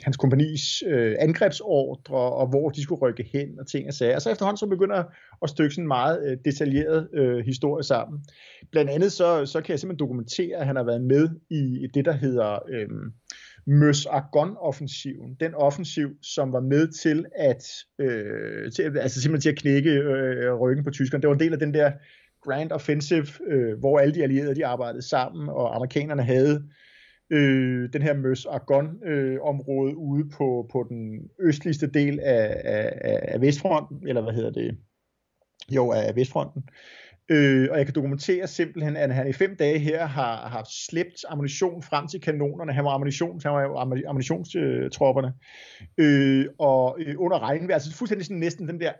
hans kompanis øh, angrebsordre, og hvor de skulle rykke hen, og ting og sager. Og så efterhånden så begynder at stykke sådan en meget øh, detaljeret øh, historie sammen. Blandt andet så, så kan jeg simpelthen dokumentere, at han har været med i det, der hedder øh, Møs Argon-offensiven. Den offensiv, som var med til at, øh, til, altså simpelthen til at knække øh, ryggen på tyskerne. Det var en del af den der Grand Offensive, øh, hvor alle de allierede de arbejdede sammen, og amerikanerne havde øh, den her Møs Argonne øh, område ude på, på den østligste del af, af, af Vestfronten, eller hvad hedder det? Jo, af Vestfronten. Øh, og jeg kan dokumentere simpelthen, at han i fem dage her har, har slæbt ammunition frem til kanonerne. Han var ammunition, han var ammunitionstropperne. Øh, og øh, under regnvejr, altså fuldstændig sådan næsten den der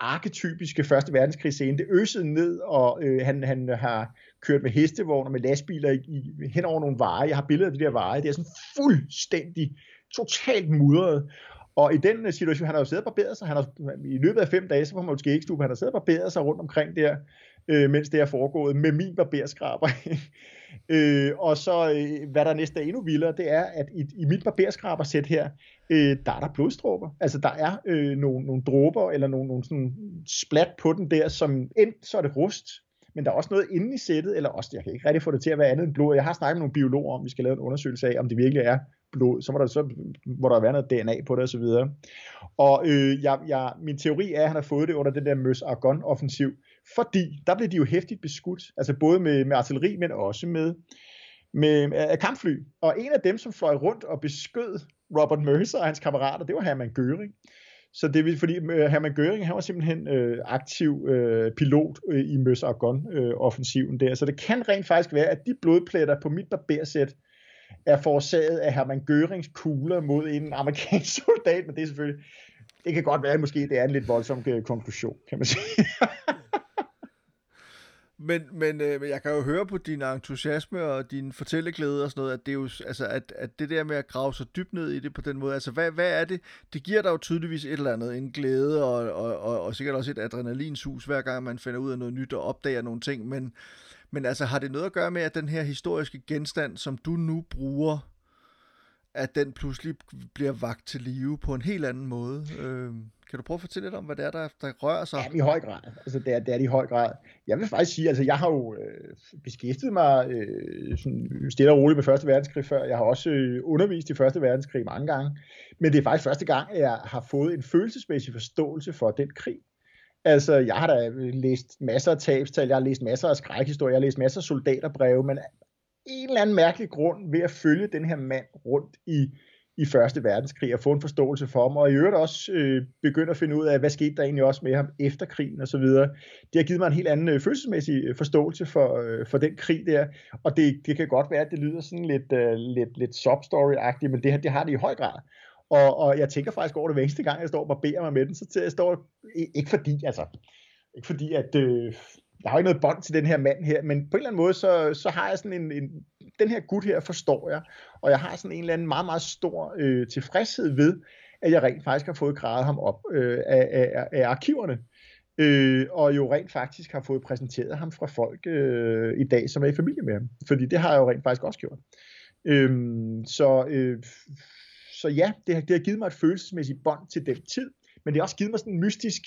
arketypiske første verdenskrigsscene. Det øsede ned, og øh, han, han har kørt med hestevogne med lastbiler i, i, hen over nogle veje. Jeg har billeder af de der veje. Det er sådan fuldstændig, totalt mudret. Og i den øh, situation, han har jo siddet og barberet sig, han har, i løbet af fem dage, så får man jo ikke han har siddet og barberet sig rundt omkring der, øh, mens det er foregået, med min barberskraber. *laughs* øh, og så, øh, hvad der næste er endnu vildere, det er, at i, i mit barberskrabersæt her, øh, der er der blodstråber. Altså, der er øh, nogle, nogle dråber, eller nogle, nogle sådan splat på den der, som enten så er det rust, men der er også noget inde i sættet, eller også, jeg kan ikke rigtig få det til at være andet end blod. Jeg har snakket med nogle biologer om, vi skal lave en undersøgelse af, om det virkelig er blod, så må der, så må der være noget DNA på det og så videre. Og øh, jeg, jeg, min teori er, at han har fået det under den der Møs Argon offensiv, fordi der blev de jo hæftigt beskudt, altså både med, med artilleri, men også med, med med kampfly. Og en af dem, som fløj rundt og beskød Robert Mercer og hans kammerater, det var Hermann Göring. Så det er fordi øh, Hermann Göring, han var simpelthen øh, aktiv øh, pilot øh, i Møs Argon øh, offensiven der. Så det kan rent faktisk være, at de blodpletter på mit barbersæt, er forårsaget af Hermann Görings kugler mod en amerikansk *laughs* soldat, men det er selvfølgelig, det kan godt være, at måske det er en lidt voldsom øh, konklusion, kan man sige. *laughs* Men, men øh, jeg kan jo høre på din entusiasme og din fortælleglæde og sådan noget, at det er jo, altså, at, at det der med at grave så dybt ned i det på den måde, altså hvad, hvad er det? Det giver dig jo tydeligvis et eller andet, en glæde og, og, og, og sikkert også et adrenalinsus, hver gang man finder ud af noget nyt og opdager nogle ting, men, men altså har det noget at gøre med, at den her historiske genstand, som du nu bruger, at den pludselig bliver vagt til live på en helt anden måde? Øh, kan du prøve at fortælle lidt om, hvad det er, der, der rører sig? Ja, i høj grad. Altså, det er, det er det i høj grad. Jeg vil faktisk sige, altså, jeg har jo øh, beskæftiget mig øh, sådan stille og roligt med Første Verdenskrig før. Jeg har også øh, undervist i Første Verdenskrig mange gange. Men det er faktisk første gang, at jeg har fået en følelsesmæssig forståelse for den krig. Altså, jeg har da læst masser af tabstal, jeg har læst masser af skrækhistorier, jeg har læst masser af soldaterbreve, men en eller anden mærkelig grund ved at følge den her mand rundt i i Første Verdenskrig, og få en forståelse for ham, og i øvrigt også øh, begynde at finde ud af, hvad skete der egentlig også med ham efter krigen og så videre. Det har givet mig en helt anden øh, følelsesmæssig øh, forståelse for, øh, for den krig der, og det, det kan godt være, at det lyder sådan lidt, øh, lidt, lidt substory-agtigt, men det, det har det i høj grad. Og, og jeg tænker faktisk over det hver eneste gang, jeg står og barberer mig med den, så jeg står, ikke fordi, altså, ikke fordi, at øh, jeg har ikke noget bånd til den her mand her, men på en eller anden måde, så, så har jeg sådan en, en, den her gut her forstår jeg, og jeg har sådan en eller anden meget, meget stor øh, tilfredshed ved, at jeg rent faktisk har fået gravet ham op øh, af, af, af arkiverne, øh, og jo rent faktisk har fået præsenteret ham fra folk øh, i dag, som er i familie med ham, fordi det har jeg jo rent faktisk også gjort. Øh, så, øh, så ja, det har, det har givet mig et følelsesmæssigt bånd til den tid, men det har også givet mig sådan en mystisk,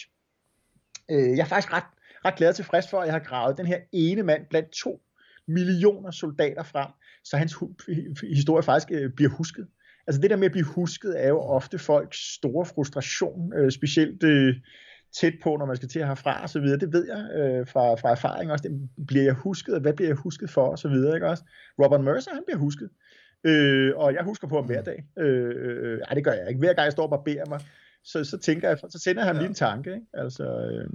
øh, jeg er faktisk ret ret glad og tilfreds for, at jeg har gravet den her ene mand blandt to millioner soldater frem, så hans historie faktisk øh, bliver husket. Altså det der med at blive husket er jo ofte folks store frustration, øh, specielt øh, tæt på, når man skal til at have fra og så videre. Det ved jeg øh, fra, fra erfaring også. Det bliver jeg husket, og hvad bliver jeg husket for og så videre, ikke også? Robert Mercer, han bliver husket. Øh, og jeg husker på ham hver dag. Øh, øh, ej, det gør jeg ikke. Hver gang jeg står og barberer mig, så, så tænker jeg, så sender ham ja. lige en tanke. Ikke? Altså, øh,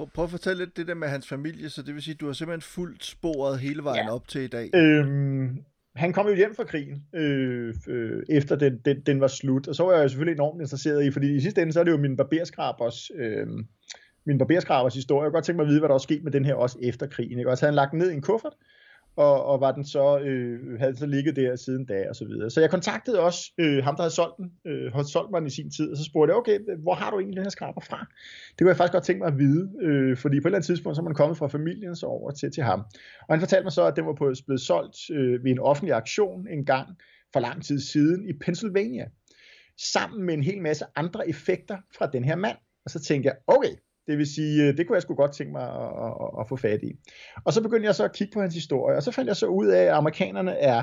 Prøv, prøv at fortælle lidt det der med hans familie, så det vil sige, at du har simpelthen fuldt sporet hele vejen ja. op til i dag. Øhm, han kom jo hjem fra krigen, øh, øh, efter den, den, den var slut, og så var jeg jo selvfølgelig enormt interesseret i, fordi i sidste ende, så er det jo min barberskrabers, øh, min barberskrabers historie. Jeg kunne godt tænke mig at vide, hvad der var sket med den her også efter krigen. Ikke? Også havde han lagt den ned i en kuffert, og, og var den så, øh, havde så ligget der siden da og så videre. Så jeg kontaktede også øh, ham, der havde solgt den, øh, havde solgt mig den i sin tid, og så spurgte jeg, okay, hvor har du egentlig den her skraber fra? Det kunne jeg faktisk godt tænke mig at vide, øh, fordi på et eller andet tidspunkt, så er man kommet fra familien så over til, til ham. Og han fortalte mig så, at den var på, blevet solgt øh, ved en offentlig aktion en gang for lang tid siden i Pennsylvania, sammen med en hel masse andre effekter fra den her mand. Og så tænkte jeg, okay, det vil sige, øh, det kunne jeg sgu godt tænke mig at, at, at få fat i. Og så begyndte jeg så at kigge på hans historie, og så fandt jeg så ud af, at amerikanerne er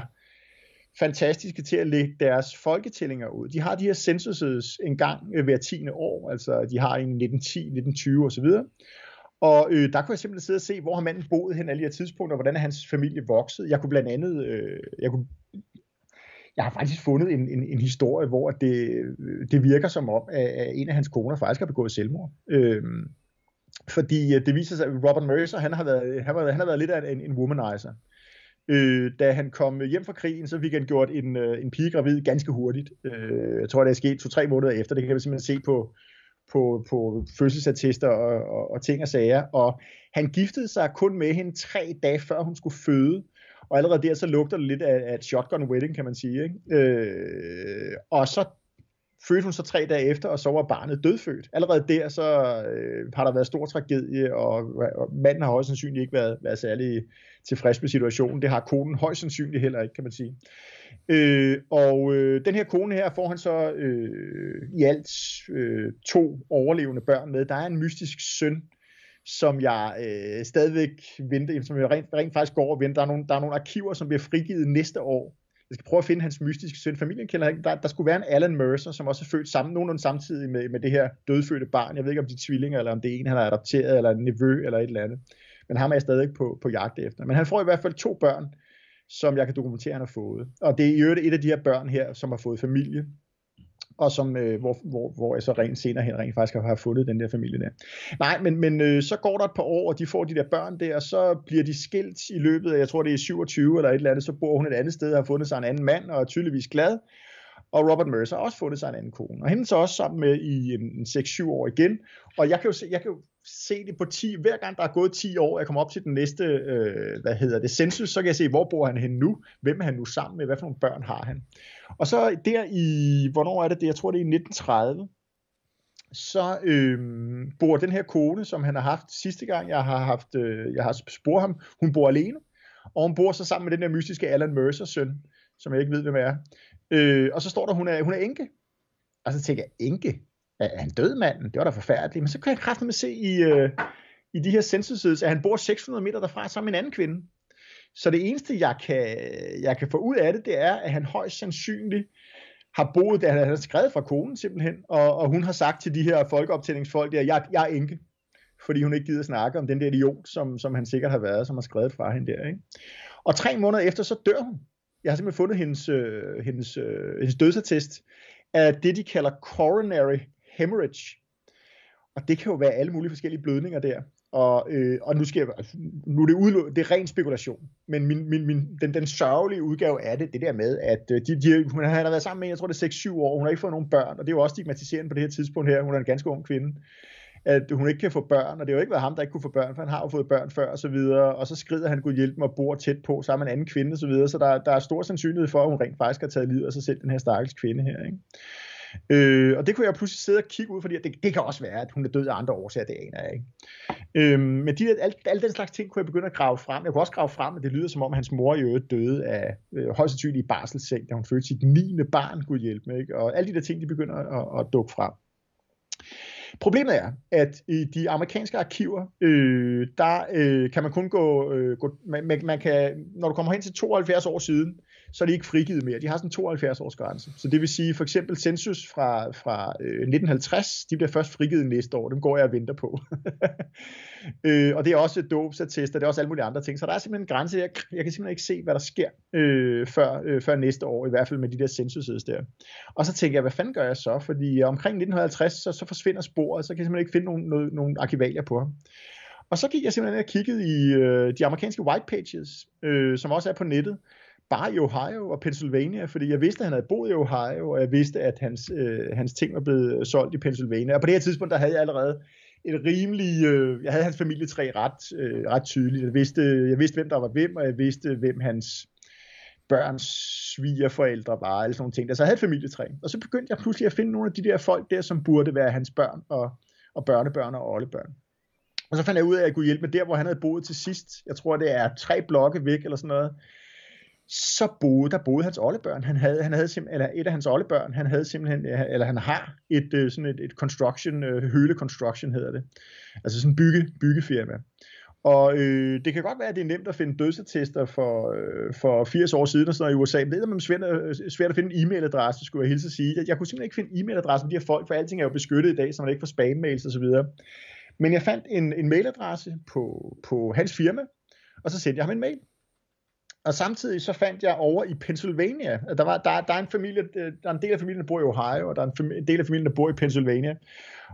fantastiske til at lægge deres folketællinger ud. De har de her censuses en gang øh, hver tiende år, altså de har en 1910, 1920 osv. Og øh, der kunne jeg simpelthen sidde og se, hvor har manden boet hen alle de her tidspunkter, og hvordan er hans familie vokset. Jeg kunne blandt andet, øh, jeg kunne jeg har faktisk fundet en, en, en historie, hvor det, det virker som om, at en af hans koner faktisk har begået selvmord. Øhm, fordi øh, det viser sig, at Robert Mercer, han har været, han har, han har været lidt af en, en womanizer. Øh, da han kom hjem fra krigen, så fik han gjort en, øh, en pige gravid ganske hurtigt. Øh, jeg tror, det er sket to-tre måneder efter. Det kan man simpelthen se på, på, på fødselsattester og, og, og ting og sager. Og han giftede sig kun med hende tre dage før hun skulle føde. Og allerede der, så lugter det lidt af, af et shotgun wedding, kan man sige. Ikke? Øh, og så fødte hun så tre dage efter, og så var barnet dødfødt. Allerede der, så øh, har der været stor tragedie, og, og manden har højst sandsynligt ikke været, været særlig tilfreds med situationen. Det har konen højst sandsynligt heller ikke, kan man sige. Øh, og øh, den her kone her får han så øh, i alt øh, to overlevende børn med. Der er en mystisk søn, som jeg øh, stadigvæk venter, som jeg rent, rent faktisk går og venter. Der er, nogle, der er nogle arkiver, som bliver frigivet næste år. Jeg skal prøve at finde hans mystiske søn. Familien kender der, der skulle være en Alan Mercer, som også er født sammen, nogenlunde samtidig med, med det her dødfødte barn. Jeg ved ikke, om de er tvillinger, eller om det er en, han har adopteret, eller en nevø, eller et eller andet. Men ham er jeg stadig på, på jagt efter. Men han får i hvert fald to børn, som jeg kan dokumentere, han har fået. Og det er i øvrigt et af de her børn her, som har fået familie og som, øh, hvor, hvor, hvor jeg så rent senere hen rent faktisk har fundet den der familie der. Nej, men, men øh, så går der et par år, og de får de der børn der, og så bliver de skilt i løbet af, jeg tror det er 27 eller et eller andet, så bor hun et andet sted og har fundet sig en anden mand, og er tydeligvis glad. Og Robert Mercer har også fundet sig en anden kone. Og hende så også sammen med i en, en 6-7 år igen. Og jeg kan jo se, jeg kan jo se det på 10, hver gang der er gået 10 år, jeg kommer op til den næste, øh, hvad hedder det, census, så kan jeg se, hvor bor han hen nu, hvem er han nu sammen med, hvad for nogle børn har han. Og så der i, hvornår er det det, jeg tror det er i 1930, så øh, bor den her kone, som han har haft sidste gang, jeg har haft, øh, jeg har spurgt ham, hun bor alene, og hun bor så sammen med den der mystiske Alan Mercer søn, som jeg ikke ved, hvem er. Øh, og så står der, hun er, hun er enke. Og så tænker jeg, enke? Er han død manden? Det var da forfærdeligt. Men så kan jeg kraftigt se i, øh, i de her censuses, at han bor 600 meter derfra sammen med en anden kvinde. Så det eneste, jeg kan, jeg kan få ud af det, det er, at han højst sandsynligt har boet der, han har skrevet fra konen simpelthen, og, og hun har sagt til de her folkeoptællingsfolk, at jeg, jeg er enke, fordi hun ikke gider snakke om den der idiot, som, som han sikkert har været, som har skrevet fra hende der. Ikke? Og tre måneder efter, så dør hun. jeg har simpelthen fundet hendes, øh, hendes, øh, hendes dødsattest, af det, de kalder coronary hemorrhage. Og det kan jo være alle mulige forskellige blødninger der. Og, øh, og nu, skal jeg, altså, nu er det, udlå, det er ren spekulation, men min, min, min, den, den sørgelige udgave af det, det der med, at øh, de, de, hun har været sammen med, jeg tror det er 6-7 år, hun har ikke fået nogen børn, og det er jo også stigmatiserende på det her tidspunkt her, hun er en ganske ung kvinde, at hun ikke kan få børn, og det har jo ikke været ham, der ikke kunne få børn, for han har jo fået børn før, og så videre, og så skrider han, Gud hjælpe mig og bor tæt på, sammen med en anden kvinde, og så videre, så der, der er stor sandsynlighed for, at hun rent faktisk har taget livet af sig selv, den her stakkels kvinde her, ikke? Øh, og det kunne jeg pludselig sidde og kigge ud, fordi det, det kan også være, at hun er død af andre årsager, det aner jeg ikke. Øh, men de, al, al den slags ting kunne jeg begynde at grave frem. Jeg kunne også grave frem, at det lyder som om, at hans mor i øvrigt døde af øh, højst sandsynligt i barselsseng, da hun fødte sit 9. barn, kunne hjælpe mig. Ikke? Og alle de der ting, de begynder at, at dukke frem. Problemet er, at i de amerikanske arkiver, øh, der øh, kan man kun gå, øh, gå man, man kan, når du kommer hen til 72 år siden, så er de ikke frigivet mere. De har sådan en 72 års grænse. Så det vil sige, for eksempel census fra, fra øh, 1950, de bliver først frigivet næste år. Dem går jeg og venter på. *laughs* øh, og det er også dåbsattester, det er også alle mulige andre ting. Så der er simpelthen en grænse. Jeg, jeg kan simpelthen ikke se, hvad der sker øh, før, øh, før næste år, i hvert fald med de der censuses der. Og så tænker jeg, hvad fanden gør jeg så? Fordi øh, omkring 1950, så, så forsvinder sporet, så kan jeg simpelthen ikke finde nogen, nogen, nogen arkivalier på ham. Og så gik jeg simpelthen og kiggede i øh, de amerikanske white pages, øh, som også er på nettet, bare i Ohio og Pennsylvania, fordi jeg vidste, at han havde boet i Ohio, og jeg vidste, at hans, øh, hans ting var blevet solgt i Pennsylvania. Og på det her tidspunkt, der havde jeg allerede et rimelig, øh, jeg havde hans familietræ ret, øh, ret tydeligt. Jeg vidste, jeg vidste, hvem der var hvem, og jeg vidste, hvem hans børns svigerforældre var, eller sådan nogle ting. Så jeg havde et familietræ. Og så begyndte jeg pludselig at finde nogle af de der folk der, som burde være hans børn og, og børnebørn og oldebørn. Og så fandt jeg ud af, at jeg kunne hjælpe med der, hvor han havde boet til sidst. Jeg tror, det er tre blokke væk, eller sådan noget så boede der boede hans oldebørn. Han havde, han havde simpelthen, eller et af hans oldebørn, han havde simpelthen, eller han har et, øh, sådan et, et construction, øh, høle construction hedder det. Altså sådan en bygge, byggefirma. Og øh, det kan godt være, at det er nemt at finde dødsattester for, øh, for 80 år siden og sådan noget i USA, men det er svært, øh, svært at finde en e-mailadresse, skulle jeg hilse at sige. Jeg, jeg kunne simpelthen ikke finde e-mailadressen de her folk, for alting er jo beskyttet i dag, så man ikke får spam-mails og så videre. Men jeg fandt en, en mailadresse på, på hans firma, og så sendte jeg ham en mail. Og samtidig så fandt jeg over i Pennsylvania, at der, var, der, der er en familie, øh, der er en del af familien, der bor i Ohio, og der er en, en del af familien, der bor i Pennsylvania.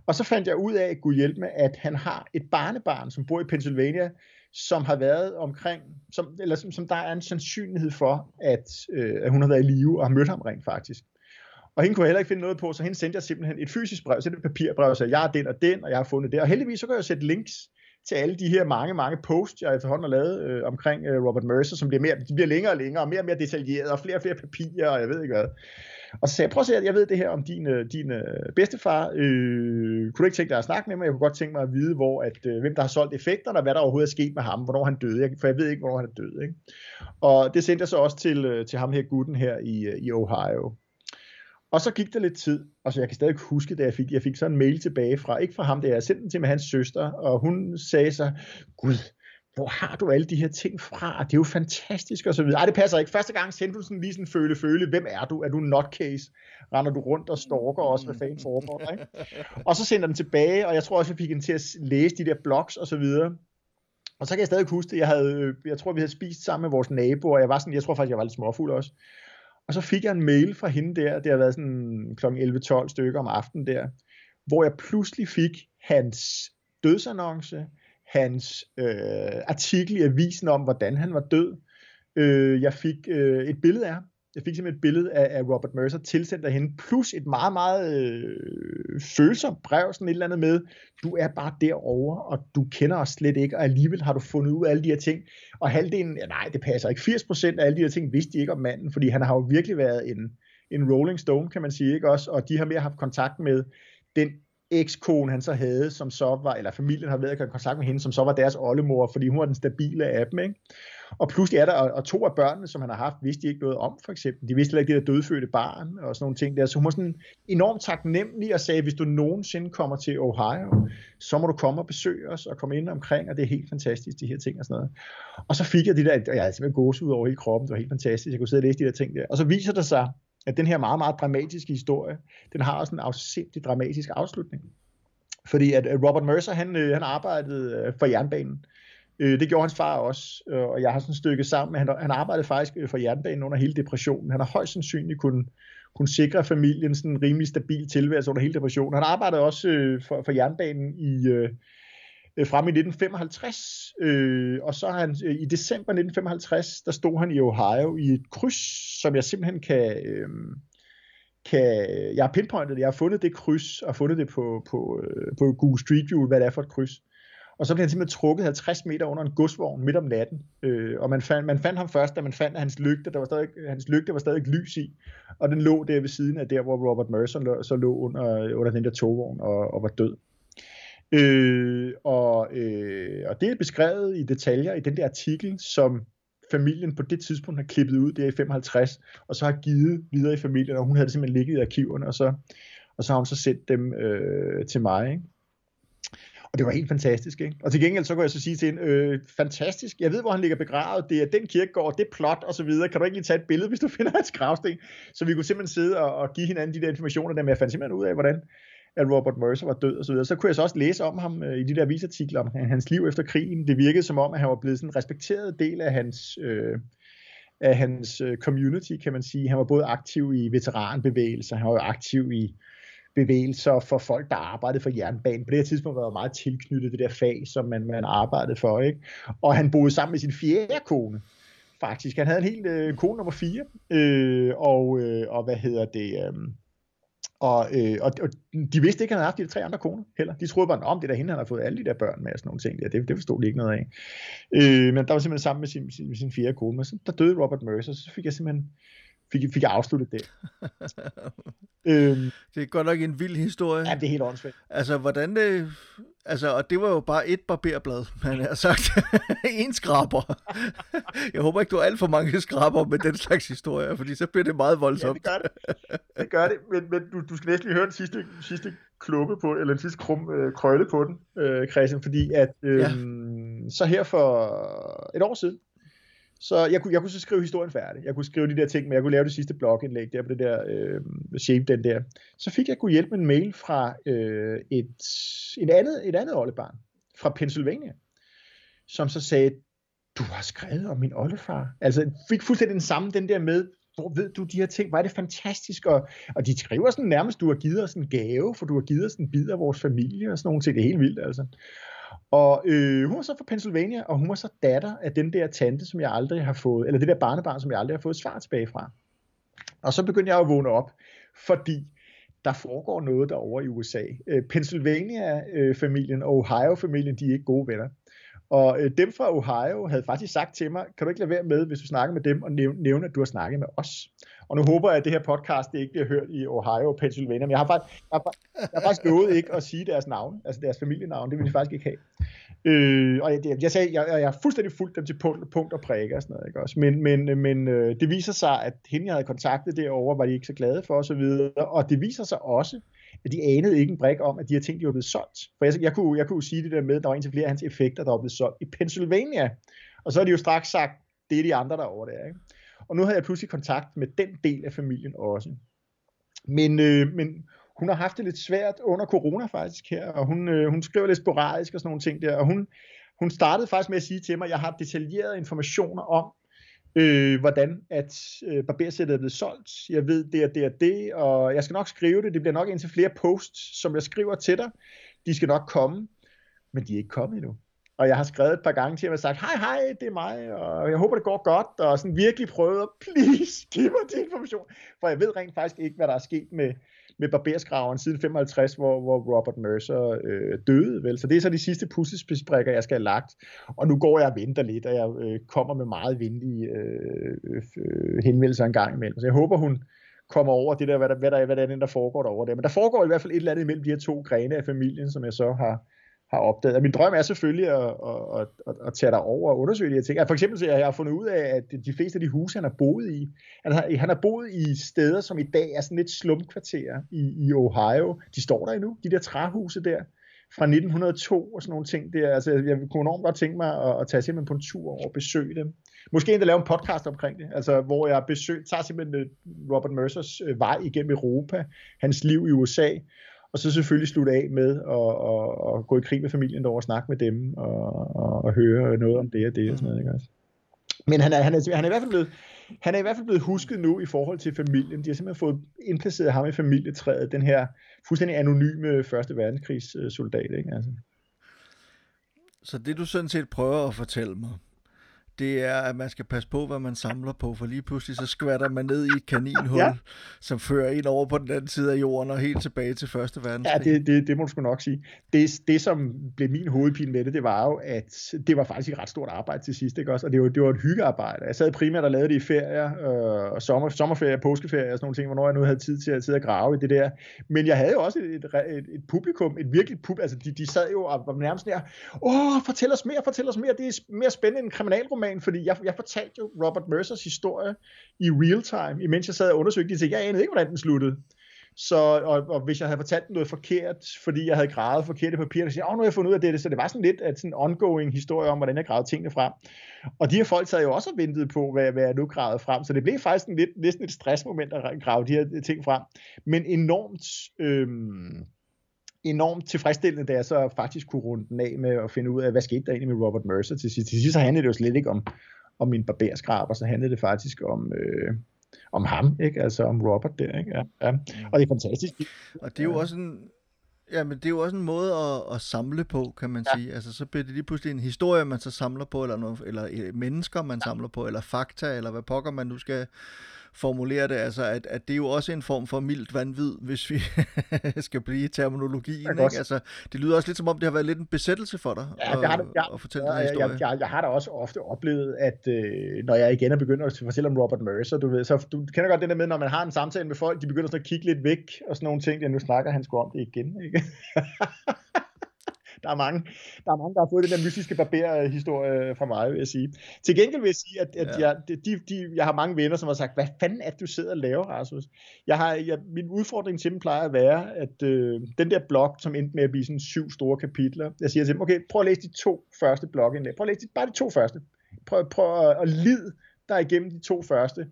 Og så fandt jeg ud af, at Gud hjælp med, at han har et barnebarn, som bor i Pennsylvania, som har været omkring, som, eller som, som der er en sandsynlighed for, at, øh, at hun har været i live og har mødt ham rent faktisk. Og hende kunne jeg heller ikke finde noget på, så hende sendte jeg simpelthen et fysisk brev, så et papirbrev, så jeg er den og den, og jeg har fundet det. Og heldigvis så kan jeg sætte links til alle de her mange, mange posts, jeg efterhånden har lavet øh, omkring øh, Robert Mercer, som bliver, mere, de bliver længere og længere, og mere og mere detaljeret, og flere og flere papirer, og jeg ved ikke hvad. Og så sagde jeg, prøv at se, jeg ved det her om din, øh, din øh, bedstefar. Øh, kunne du ikke tænke dig at snakke med mig? Jeg kunne godt tænke mig at vide, hvor, at, øh, hvem der har solgt effekterne, og hvad der overhovedet er sket med ham, hvornår han døde. Jeg, for jeg ved ikke, hvornår han er død. Ikke? Og det sendte jeg så også til, øh, til ham her, gutten her i, øh, i Ohio. Og så gik der lidt tid, og så jeg kan stadig huske, da jeg fik, jeg fik sådan en mail tilbage fra, ikke fra ham, det jeg sendte den til med hans søster, og hun sagde så, gud, hvor har du alle de her ting fra? Det er jo fantastisk, og så videre. Ej, det passer ikke. Første gang sendte du sådan lige sådan føle, føle, hvem er du? Er du en nutcase? Render du rundt og stalker også, hvad fanden foregår der, ikke? *laughs* Og så sender den tilbage, og jeg tror også, jeg fik den til at læse de der blogs og så videre. Og så kan jeg stadig huske det, jeg havde, jeg tror, vi havde spist sammen med vores naboer, og jeg var sådan, jeg tror faktisk, jeg var lidt småfuld også. Og så fik jeg en mail fra hende der, det har været sådan kl. 11-12 stykker om aftenen der, hvor jeg pludselig fik hans dødsannonce, hans øh, artikel i avisen om, hvordan han var død. Øh, jeg fik øh, et billede af ham, jeg fik simpelthen et billede af, af Robert Mercer tilsendt af hende, plus et meget, meget øh, følsomt brev, sådan et eller andet med, du er bare derovre, og du kender os slet ikke, og alligevel har du fundet ud af alle de her ting. Og halvdelen, ja, nej, det passer ikke. 80% af alle de her ting vidste de ikke om manden, fordi han har jo virkelig været en, en Rolling Stone, kan man sige, ikke også? Og de har mere haft kontakt med den ekskone, han så havde, som så var, eller familien har været i kontakt med hende, som så var deres oldemor, fordi hun var den stabile af dem, ikke? Og pludselig er der, og, og to af børnene, som han har haft, vidste de ikke noget om, for eksempel. De vidste ikke det der dødfødte barn, og sådan nogle ting der. Så hun var sådan enormt taknemmelig og sagde, hvis du nogensinde kommer til Ohio, så må du komme og besøge os, og komme ind omkring, og det er helt fantastisk, de her ting og sådan noget. Og så fik jeg det der, og jeg havde simpelthen gås ud over hele kroppen, det var helt fantastisk, jeg kunne sidde og læse de der ting der. Og så viser det sig, at den her meget, meget dramatiske historie, den har også en afsindig dramatisk afslutning. Fordi at øh, Robert Mercer, han, øh, han arbejdede øh, for jernbanen, Øh, det gjorde hans far også, øh, og jeg har sådan stykket sammen. Han, han arbejdede faktisk øh, for jernbanen under hele depressionen. Han har højst sandsynligt kunne, kunne sikre familien sådan en rimelig stabil tilværelse under hele depressionen. Han arbejdede også øh, for, for jernbanen i... Øh, øh frem i 1955, øh, og så han øh, i december 1955, der stod han i Ohio i et kryds, som jeg simpelthen kan, øh, kan jeg har pinpointet, jeg har fundet det kryds, og fundet det på, på, øh, på Google Street View, hvad det er for et kryds. Og så blev han simpelthen trukket 50 meter under en godsvogn midt om natten. Øh, og man fandt, man fandt ham først, da man fandt, at hans lygte, der var stadig, hans lygte var stadig lys i. Og den lå der ved siden af der, hvor Robert Mercer lå, så lå under, under den der togvogn og, og var død. Øh, og, øh, og det er beskrevet i detaljer i den der artikel, som familien på det tidspunkt har klippet ud der i 55, og så har givet videre i familien, og hun havde det simpelthen ligget i arkiverne, og så, og så har hun så sendt dem øh, til mig. Ikke? Og det var helt fantastisk, ikke? Og til gengæld så kunne jeg så sige til hende, øh, fantastisk, jeg ved, hvor han ligger begravet, det er den kirkegård, det er plot og så videre, kan du ikke lige tage et billede, hvis du *laughs* finder hans gravsten? Så vi kunne simpelthen sidde og, og give hinanden de der informationer, der, men jeg fandt simpelthen ud af, hvordan at Robert Mercer var død og så videre. Så kunne jeg så også læse om ham øh, i de der visartikler om hans liv efter krigen. Det virkede som om, at han var blevet sådan en respekteret del af hans, øh, af hans øh, community, kan man sige. Han var både aktiv i veteranbevægelser, han var jo aktiv i bevægelser for folk, der arbejdede for jernbanen. På det her tidspunkt var han meget tilknyttet det der fag, som man, man arbejdede for. Ikke? Og han boede sammen med sin fjerde kone, faktisk. Han havde en helt øh, kone nummer fire, øh, og, øh, og hvad hedder det... Øh, og, øh, og, og de vidste ikke, at han havde haft de tre andre koner heller. De troede bare, om det der hende, han har fået alle de der børn med og sådan nogle ting. Ja, det, det forstod de ikke noget af. Øh, men der var simpelthen sammen med sin, sin, sin fjerde kone. Men så der døde Robert Mercer, så fik jeg simpelthen fik, fik jeg afsluttet det. *laughs* øhm, det er godt nok en vild historie. Ja, det er helt åndssvagt. Altså, hvordan det... Altså, og det var jo bare et barberblad, man har sagt. *laughs* en skraber. jeg håber ikke, du har alt for mange skraber med den slags historier, fordi så bliver det meget voldsomt. Ja, det gør det. Det gør det, men, men du, du skal næsten lige høre den sidste, sidste kluppe på, eller den sidste krum, øh, krølle på den, øh, Christian, fordi at øh, ja. så her for et år siden, så jeg kunne, jeg kunne så skrive historien færdig. Jeg kunne skrive de der ting, men jeg kunne lave det sidste blogindlæg der på det der øh, shape den der. Så fik jeg kunne hjælpe med en mail fra øh, et, et andet, et andet oldebarn fra Pennsylvania, som så sagde, du har skrevet om min oldefar. Altså fik fuldstændig den samme, den der med, hvor ved du de her ting, hvor er det fantastisk, og, og de skriver sådan nærmest, du har givet os en gave, for du har givet os en bid af vores familie, og sådan nogle ting, det er helt vildt altså. Og øh, hun var så fra Pennsylvania, og hun var så datter af den der tante, som jeg aldrig har fået, eller det der barnebarn, som jeg aldrig har fået svar tilbage fra. Og så begyndte jeg at vågne op, fordi der foregår noget derovre i USA. Øh, Pennsylvania-familien og Ohio-familien, de er ikke gode venner. Og øh, dem fra Ohio havde faktisk sagt til mig, kan du ikke lade være med, hvis du snakker med dem, og nævne, nævne at du har snakket med os. Og nu håber jeg, at det her podcast det ikke bliver hørt i Ohio og Pennsylvania, men jeg har, faktisk, jeg, har, jeg har faktisk lovet ikke at sige deres navn, altså deres familienavn, det vil jeg faktisk ikke have. Øh, og jeg, jeg, sagde, jeg, jeg har fuldstændig fulgt dem til punkt, punkt og prikke og sådan noget, ikke også? Men, men, men øh, det viser sig, at hende, jeg havde kontaktet derovre, var de ikke så glade for osv., og, og det viser sig også, at de anede ikke en brik om, at de her ting, de var blevet solgt. For jeg, jeg, kunne, jeg kunne sige det der med, at der var en til flere af hans effekter, der var blevet solgt i Pennsylvania. Og så har de jo straks sagt, det er de andre derovre der, ikke? Og nu havde jeg pludselig kontakt med den del af familien også. Men, øh, men hun har haft det lidt svært under corona faktisk her, og hun, øh, hun skriver lidt sporadisk og sådan nogle ting der, og hun, hun startede faktisk med at sige til mig, at jeg har detaljerede informationer om, øh, hvordan at øh, barbersættet er blevet solgt. Jeg ved det og det og det, og jeg skal nok skrive det. Det bliver nok indtil flere posts, som jeg skriver til dig. De skal nok komme, men de er ikke kommet endnu. Og jeg har skrevet et par gange til ham og sagt, hej hej, det er mig, og jeg håber det går godt, og sådan virkelig prøvet at, please, *laughs* giv mig din information. For jeg ved rent faktisk ikke, hvad der er sket med, med barberskraven siden 55, hvor, hvor Robert Mercer øh, døde, vel? Så det er så de sidste puslespidsbrikker, jeg skal have lagt. Og nu går jeg og venter lidt, og jeg øh, kommer med meget venlige øh, øh, henvendelser en gang imellem. Så jeg håber, hun kommer over det der, hvad der, hvad der, hvad der er, der foregår derovre der. Men der foregår i hvert fald et eller andet imellem de her to grene af familien, som jeg så har, har opdaget. Og min drøm er selvfølgelig at, at, at, at tage dig over og undersøge de her ting. For eksempel så jeg har fundet ud af, at de fleste af de huse, han har boet i, han har, han har boet i steder, som i dag er sådan lidt slumkvarterer i, i Ohio. De står der endnu, de der træhuse der fra 1902 og sådan nogle ting der. Altså, jeg kunne enormt godt tænke mig at, at tage simpelthen på en tur over og besøge dem. Måske endda lave en podcast omkring det, altså hvor jeg besøg, tager simpelthen øh, Robert Mercers øh, vej igennem Europa, hans liv i USA, og så selvfølgelig slutte af med at, at, at gå i krig med familien derovre og snakke med dem, og, og, og høre noget om det og det og sådan noget, ikke også? Men han er, han, er, han er i hvert fald blevet, han er i hvert fald blevet husket nu i forhold til familien. De har simpelthen fået indplaceret ham i familietræet, den her fuldstændig anonyme Første Verdenskrigssoldat. Ikke? Altså. Så det du sådan set prøver at fortælle mig, det er, at man skal passe på, hvad man samler på, for lige pludselig så skvatter man ned i et kaninhul, ja. som fører ind over på den anden side af jorden og helt tilbage til Første Verdenskrig. Ja, det, det, det må du sgu nok sige. Det, det, som blev min hovedpine med det, det var jo, at det var faktisk et ret stort arbejde til sidst, ikke også? Og det var, det var et hyggearbejde. Jeg sad primært og lavede det i ferier, øh, sommer, sommerferie, påskeferie og sådan nogle ting, hvornår jeg nu havde tid til at sidde og grave i det der. Men jeg havde jo også et, et, et, et publikum, et virkeligt publikum, altså de, de sad jo og var nærmest der, åh, fortæl os mere, fortæl os mere, det er mere spændende end en kriminalroman roman, fordi jeg, jeg fortalte jo Robert Mercers historie i real time, imens jeg sad og undersøgte de ting. Jeg anede ikke, hvordan den sluttede. Så, og, og hvis jeg havde fortalt noget forkert, fordi jeg havde gravet forkert papirer, så sagde jeg, nu har jeg fundet ud af det, så det var sådan lidt at sådan en ongoing historie om, hvordan jeg gravede tingene frem. Og de her folk sad jo også og ventede på, hvad, hvad jeg nu gravede frem, så det blev faktisk en lidt, næsten et stressmoment at grave de her ting frem. Men enormt, Øh, enormt tilfredsstillende, da jeg så faktisk kunne runde den af med at finde ud af, hvad skete der egentlig med Robert Mercer til sidst. Til sidst så handlede det jo slet ikke om, om min barberskraber, så handlede det faktisk om, øh, om ham, ikke? altså om Robert der. Ikke? Ja, ja. Og det er fantastisk. Og det er jo også en, Ja, men det er jo også en måde at, at samle på, kan man ja. sige. Altså, så bliver det lige pludselig en historie, man så samler på, eller, noget, eller øh, mennesker, man ja. samler på, eller fakta, eller hvad pokker man nu skal formulere det, altså at, at det er jo også en form for mildt vanvid, hvis vi *laughs* skal blive i terminologien. Ikke? Altså, det lyder også lidt som om, det har været lidt en besættelse for dig ja, det har det, jeg, at fortælle ja, den historie. Jeg, jeg, jeg, har da også ofte oplevet, at øh, når jeg igen er begyndt at fortælle om Robert Mercer, du ved, så du kender godt det der med, når man har en samtale med folk, de begynder sådan at kigge lidt væk og sådan nogle ting, ja, nu snakker han sgu om det igen, ikke? *laughs* der er mange, der er mange, der har fået den der mystiske barber-historie fra mig, vil jeg sige. Til gengæld vil jeg sige, at, at ja. jeg, de, de, jeg har mange venner, som har sagt, hvad fanden er det, du sidder og laver, Rasmus? Jeg har, jeg, min udfordring til dem plejer at være, at øh, den der blog, som endte med at blive sådan syv store kapitler, jeg siger til dem, okay, prøv at læse de to første blogindlæg. Prøv at læse de, bare de to første. Prøv, prøv at, at lide dig igennem de to første.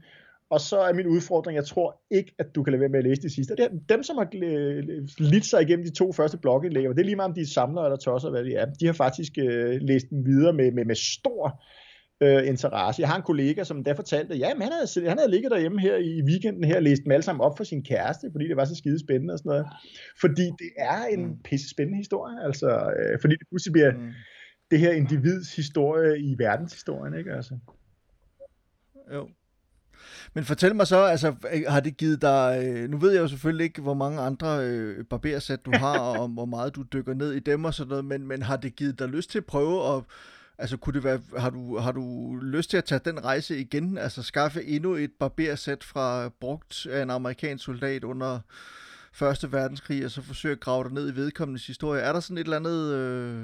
Og så er min udfordring, jeg tror ikke, at du kan lade være med at læse de sidste. det er dem, som har lidt sig igennem de to første blogindlæg, og det er lige meget om de er samlere eller tosser, hvad de er, de har faktisk øh, læst dem videre med, med, med stor øh, interesse. Jeg har en kollega, som der fortalte, at ja, han havde, han havde ligget derhjemme her i weekenden her og læst dem alle sammen op for sin kæreste, fordi det var så skide spændende og sådan noget. Fordi det er en mm. pisse spændende historie, altså, øh, fordi det pludselig bliver mm. det her individs historie i verdenshistorien, ikke altså? Jo. Men fortæl mig så, altså, øh, har det givet dig, øh, nu ved jeg jo selvfølgelig ikke, hvor mange andre øh, barbersæt du har, og hvor meget du dykker ned i dem og sådan noget, men, men har det givet dig lyst til at prøve at, altså kunne det være, har du, har du lyst til at tage den rejse igen, altså skaffe endnu et barbersæt fra brugt af en amerikansk soldat under Første Verdenskrig, og så forsøge at grave dig ned i vedkommendes historie. Er der sådan et eller andet... Øh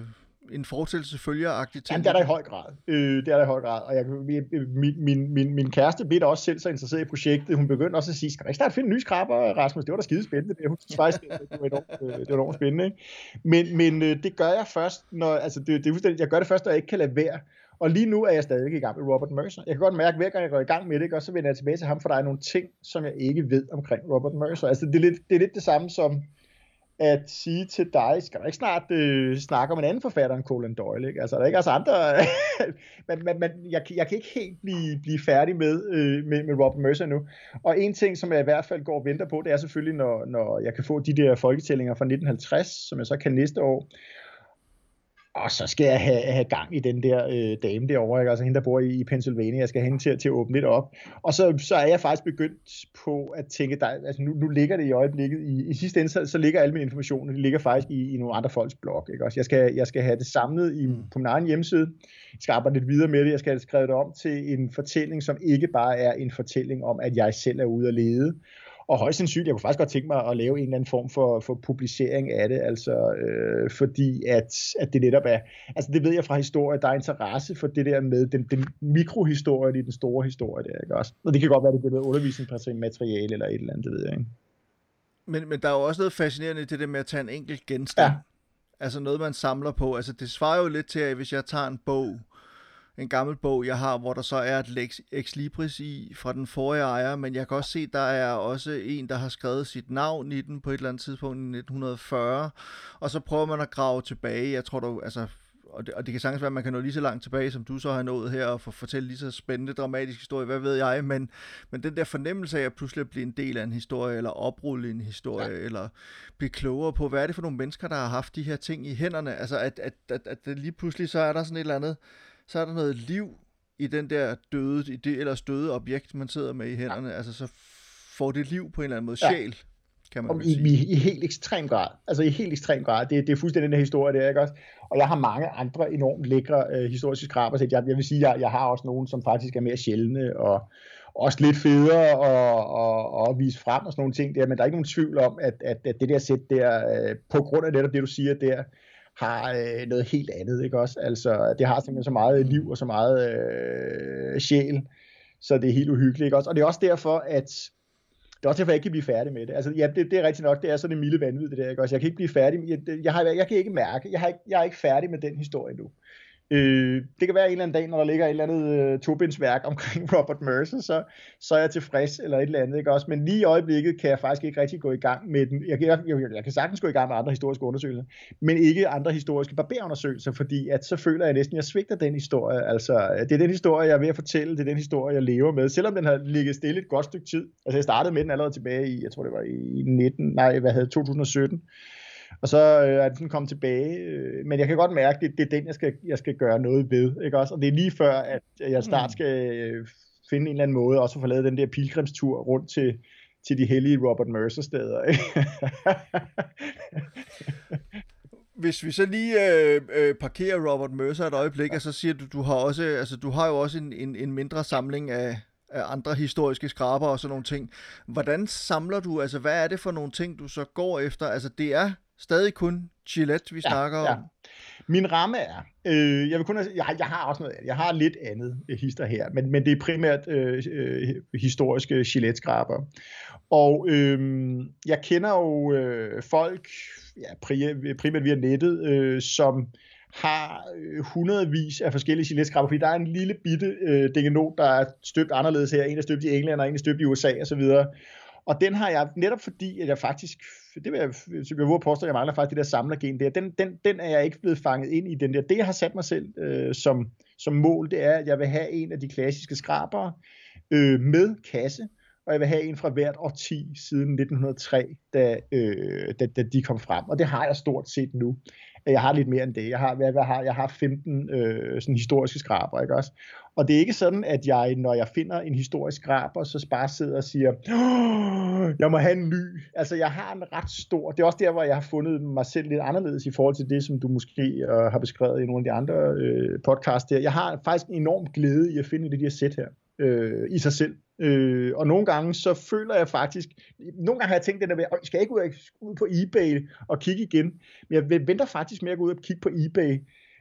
en fortællelse følgeragtig ting? Jamen, det er der i høj grad. Øh, det er der i høj grad. Og jeg, min, min, min, min kæreste blev da også selv så interesseret i projektet. Hun begyndte også at sige, skal vi ikke snart finde en ny skraber, Rasmus? Det var da skide spændende. Det, hun synes det var enormt, øh, det var enormt spændende. Ikke? Men, men øh, det gør jeg først, når, altså det, det er jeg gør det først, når jeg ikke kan lade være. Og lige nu er jeg stadig i gang med Robert Mercer. Jeg kan godt mærke, at hver gang jeg går i gang med det, og så vender jeg tilbage til ham, for der er nogle ting, som jeg ikke ved omkring Robert Mercer. Altså det er lidt det, er lidt det samme som, at sige til dig, skal du ikke snart øh, snakke om en anden forfatter end Conan Doyle? Ikke? Altså, der er ikke også andre... *laughs* men, men, men jeg, jeg kan ikke helt blive, blive færdig med, øh, med, med Robert Mercer nu. Og en ting, som jeg i hvert fald går og venter på, det er selvfølgelig, når, når jeg kan få de der folketællinger fra 1950, som jeg så kan næste år og så skal jeg have, have gang i den der øh, dame derovre, ikke? altså hende, der bor i, i Pennsylvania. Jeg skal have hende til, til at åbne lidt op. Og så, så er jeg faktisk begyndt på at tænke, der, altså nu, nu ligger det i øjeblikket, i, i sidste ende, så, så ligger alle mine informationer, de ligger faktisk i, i nogle andre folks blog. Ikke? Også jeg, skal, jeg skal have det samlet i, mm. på min egen hjemmeside. Jeg skal arbejde lidt videre med det. Jeg skal have det skrevet om til en fortælling, som ikke bare er en fortælling om, at jeg selv er ude at lede, og højst sandsynligt, jeg kunne faktisk godt tænke mig at lave en eller anden form for, for publicering af det, altså øh, fordi at, at det netop er, altså det ved jeg fra historie, der er interesse for det der med den, den mikrohistorie i den store historie der, ikke også? Og det kan godt være, det bliver noget undervisningsmateriale eller et eller andet, det ved jeg ikke. Men, men der er jo også noget fascinerende i det der med at tage en enkelt genstand. Ja. Altså noget, man samler på. Altså det svarer jo lidt til, at hvis jeg tager en bog, en gammel bog, jeg har, hvor der så er et Lex Ex Libris i fra den forrige ejer, men jeg kan også se, der er også en, der har skrevet sit navn i den på et eller andet tidspunkt i 1940, og så prøver man at grave tilbage. Jeg tror, du, altså og det, og det kan sagtens være, at man kan nå lige så langt tilbage, som du så har nået her, og få fortælle lige så spændende, dramatisk historie, hvad ved jeg, men, men den der fornemmelse af at pludselig blive en del af en historie, eller oprulle en historie, ja. eller blive klogere på, hvad er det for nogle mennesker, der har haft de her ting i hænderne, altså at, at, at, at, at lige pludselig så er der sådan et eller andet, så er der noget liv i den der døde, i det ellers døde objekt, man sidder med i hænderne, ja. altså så får det liv på en eller anden måde, ja. sjæl kan man i, i, i helt ekstrem grad. Altså i helt ekstrem grad. Det, det er fuldstændig den her historie, det er ikke også? Og jeg har mange andre enormt lækre øh, historiske skraber. Så jeg, jeg vil sige, jeg, jeg har også nogle, som faktisk er mere sjældne, og også lidt federe og, og, og vise frem og sådan nogle ting der, men der er ikke nogen tvivl om, at, at, at det der sæt der, øh, på grund af netop det, du siger der, har øh, noget helt andet, ikke også? Altså, det har simpelthen så meget liv og så meget øh, sjæl, så det er helt uhyggeligt, ikke også? Og det er også derfor, at det er også derfor, jeg ikke kan blive færdig med det. Altså, ja, det, det er rigtigt nok, det er sådan en milde vanvid, det der, ikke også? Jeg kan ikke blive færdig, jeg, jeg, har, jeg kan ikke mærke, jeg, har ikke, jeg er ikke færdig med den historie nu. Øh, det kan være en eller anden dag, når der ligger et eller andet øh, tobindsværk omkring *laughs* Robert Mercer, så, så er jeg tilfreds eller et eller andet. Ikke også? Men lige i øjeblikket kan jeg faktisk ikke rigtig gå i gang med den. Jeg, jeg, jeg, jeg kan sagtens gå i gang med andre historiske undersøgelser, men ikke andre historiske barberundersøgelser, fordi at så føler jeg næsten, at jeg svigter den historie. Altså, det er den historie, jeg er ved at fortælle, det er den historie, jeg lever med, selvom den har ligget stille et godt stykke tid. Altså, jeg startede med den allerede tilbage i, jeg tror det var i 19, nej, hvad havde 2017 og så øh, er den kommet tilbage. Øh, men jeg kan godt mærke, at det, det er den, jeg skal, jeg skal gøre noget ved. Ikke også? Og det er lige før, at jeg snart skal øh, finde en eller anden måde, også at få lavet den der pilgrimstur rundt til, til de hellige Robert Mercer-steder. *laughs* Hvis vi så lige øh, øh, parkerer Robert Mercer et øjeblik, og så siger du, du har også, altså du har jo også en, en, en mindre samling af, af andre historiske skraber og sådan nogle ting. Hvordan samler du, altså hvad er det for nogle ting, du så går efter? Altså det er stadig kun Gillette, vi ja, snakker ja. om. Min ramme er, øh, jeg, vil kun, jeg, jeg har også noget jeg har lidt andet hister her, men, men det er primært øh, øh, historiske Gillette-skraber. Og øh, jeg kender jo øh, folk, ja, primært via nettet, øh, som har øh, hundredvis af forskellige Gillette-skraber, fordi der er en lille bitte øh, dingenot, der er støbt anderledes her. En er støbt i England, og en er støbt i USA osv. Og den har jeg, netop fordi, at jeg faktisk, det vil jeg, jeg vil påstå, at jeg mangler faktisk det der samlergen der, den, den, den er jeg ikke blevet fanget ind i den der. Det, jeg har sat mig selv øh, som, som mål, det er, at jeg vil have en af de klassiske skrabere øh, med kasse, og jeg vil have en fra hvert årti siden 1903, da, øh, da, da de kom frem. Og det har jeg stort set nu. Jeg har lidt mere end det. Jeg har, hvad, hvad har, jeg har 15 øh, sådan historiske skraber, ikke også? Og det er ikke sådan, at jeg, når jeg finder en historisk skraber, så bare sidder og siger, jeg må have en ny. Altså, jeg har en ret stor, det er også der, hvor jeg har fundet mig selv lidt anderledes i forhold til det, som du måske øh, har beskrevet i nogle af de andre øh, podcasts der. Jeg har faktisk en enorm glæde i at finde det, de har sæt her øh, i sig selv. Øh, og nogle gange så føler jeg faktisk, nogle gange har jeg tænkt det der ved, skal jeg ikke ud, ud på eBay og kigge igen? Men jeg venter faktisk med at gå ud og kigge på eBay,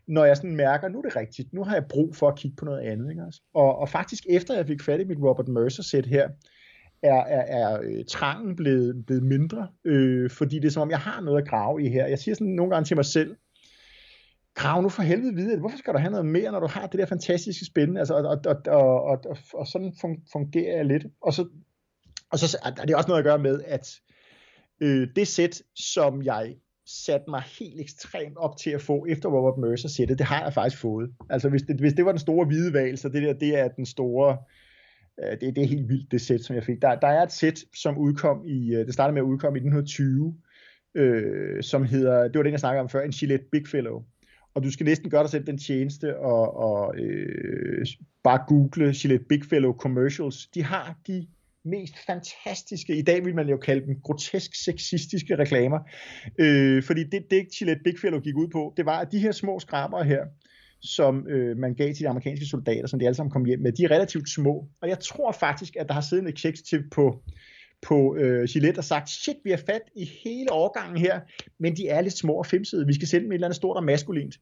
når jeg sådan mærker, nu er det rigtigt, nu har jeg brug for at kigge på noget andet. Ikke? Og, og faktisk efter jeg fik fat i mit Robert Mercer-sæt her, er, er, er øh, trangen blevet, blevet mindre, øh, fordi det er som om, jeg har noget at grave i her. Jeg siger sådan nogle gange til mig selv, grav nu for helvede videre. Hvorfor skal du have noget mere, når du har det der fantastiske spændende? Altså, og, og, og, og, og, og sådan fungerer jeg lidt. Og så, og så er det også noget at gøre med, at øh, det sæt, som jeg satte mig helt ekstremt op til at få efter Robert Mercer sættet, det har jeg faktisk fået. Altså hvis det, hvis det var den store hvide valg, så det der, det er den store, øh, det, det er helt vildt det sæt, som jeg fik. Der, der er et sæt, som udkom i, øh, det startede med at udkomme i 1920, øh, som hedder, det var den jeg snakkede om før, en Gillette Big Fellow og du skal næsten gøre dig selv den tjeneste og, og øh, bare google Gillette Big Fellow commercials. De har de mest fantastiske, i dag vil man jo kalde dem grotesk sexistiske reklamer, øh, fordi det, det Gillette Big Fellow gik ud på, det var, at de her små skraber her, som øh, man gav til de amerikanske soldater, som de alle sammen kom hjem med, de er relativt små, og jeg tror faktisk, at der har siddet en executive på på øh, Gillette og sagt, shit, vi har fat i hele årgangen her, men de er lidt små og femsede. Vi skal sende dem et eller andet stort og maskulint.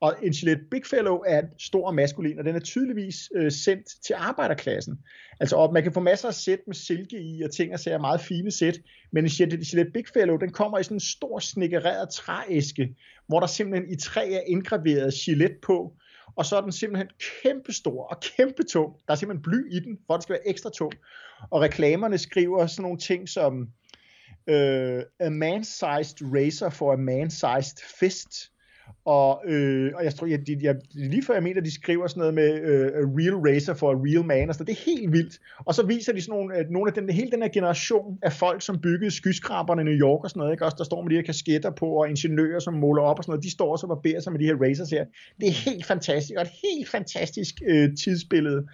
Og en Gillette Big Fellow er stor og maskulin, og den er tydeligvis øh, sendt til arbejderklassen. Altså, og man kan få masser af sæt med silke i, og ting og sager meget fine sæt, men en Gillette Big Fellow, den kommer i sådan en stor snikkereret trææske, hvor der simpelthen i træ er indgraveret Gillette på, og så er den simpelthen kæmpestor og kæmpe tung. Der er simpelthen bly i den, for det skal være ekstra tung. Og reklamerne skriver sådan nogle ting som, uh, a man-sized razor for a man-sized fist. Og, øh, og jeg tror, jeg, jeg, jeg, lige før jeg mener, de skriver sådan noget med øh, a real racer for a real man, og altså det er helt vildt. Og så viser de sådan nogle, at nogle af den, hele den her generation af folk, som byggede skyskraberne i New York og sådan noget, ikke? også der står med de her kasketter på, og ingeniører, som måler op og sådan noget, de står også og barberer sig med de her racers her. Det er helt fantastisk, og et helt fantastisk øh, tidsbillede.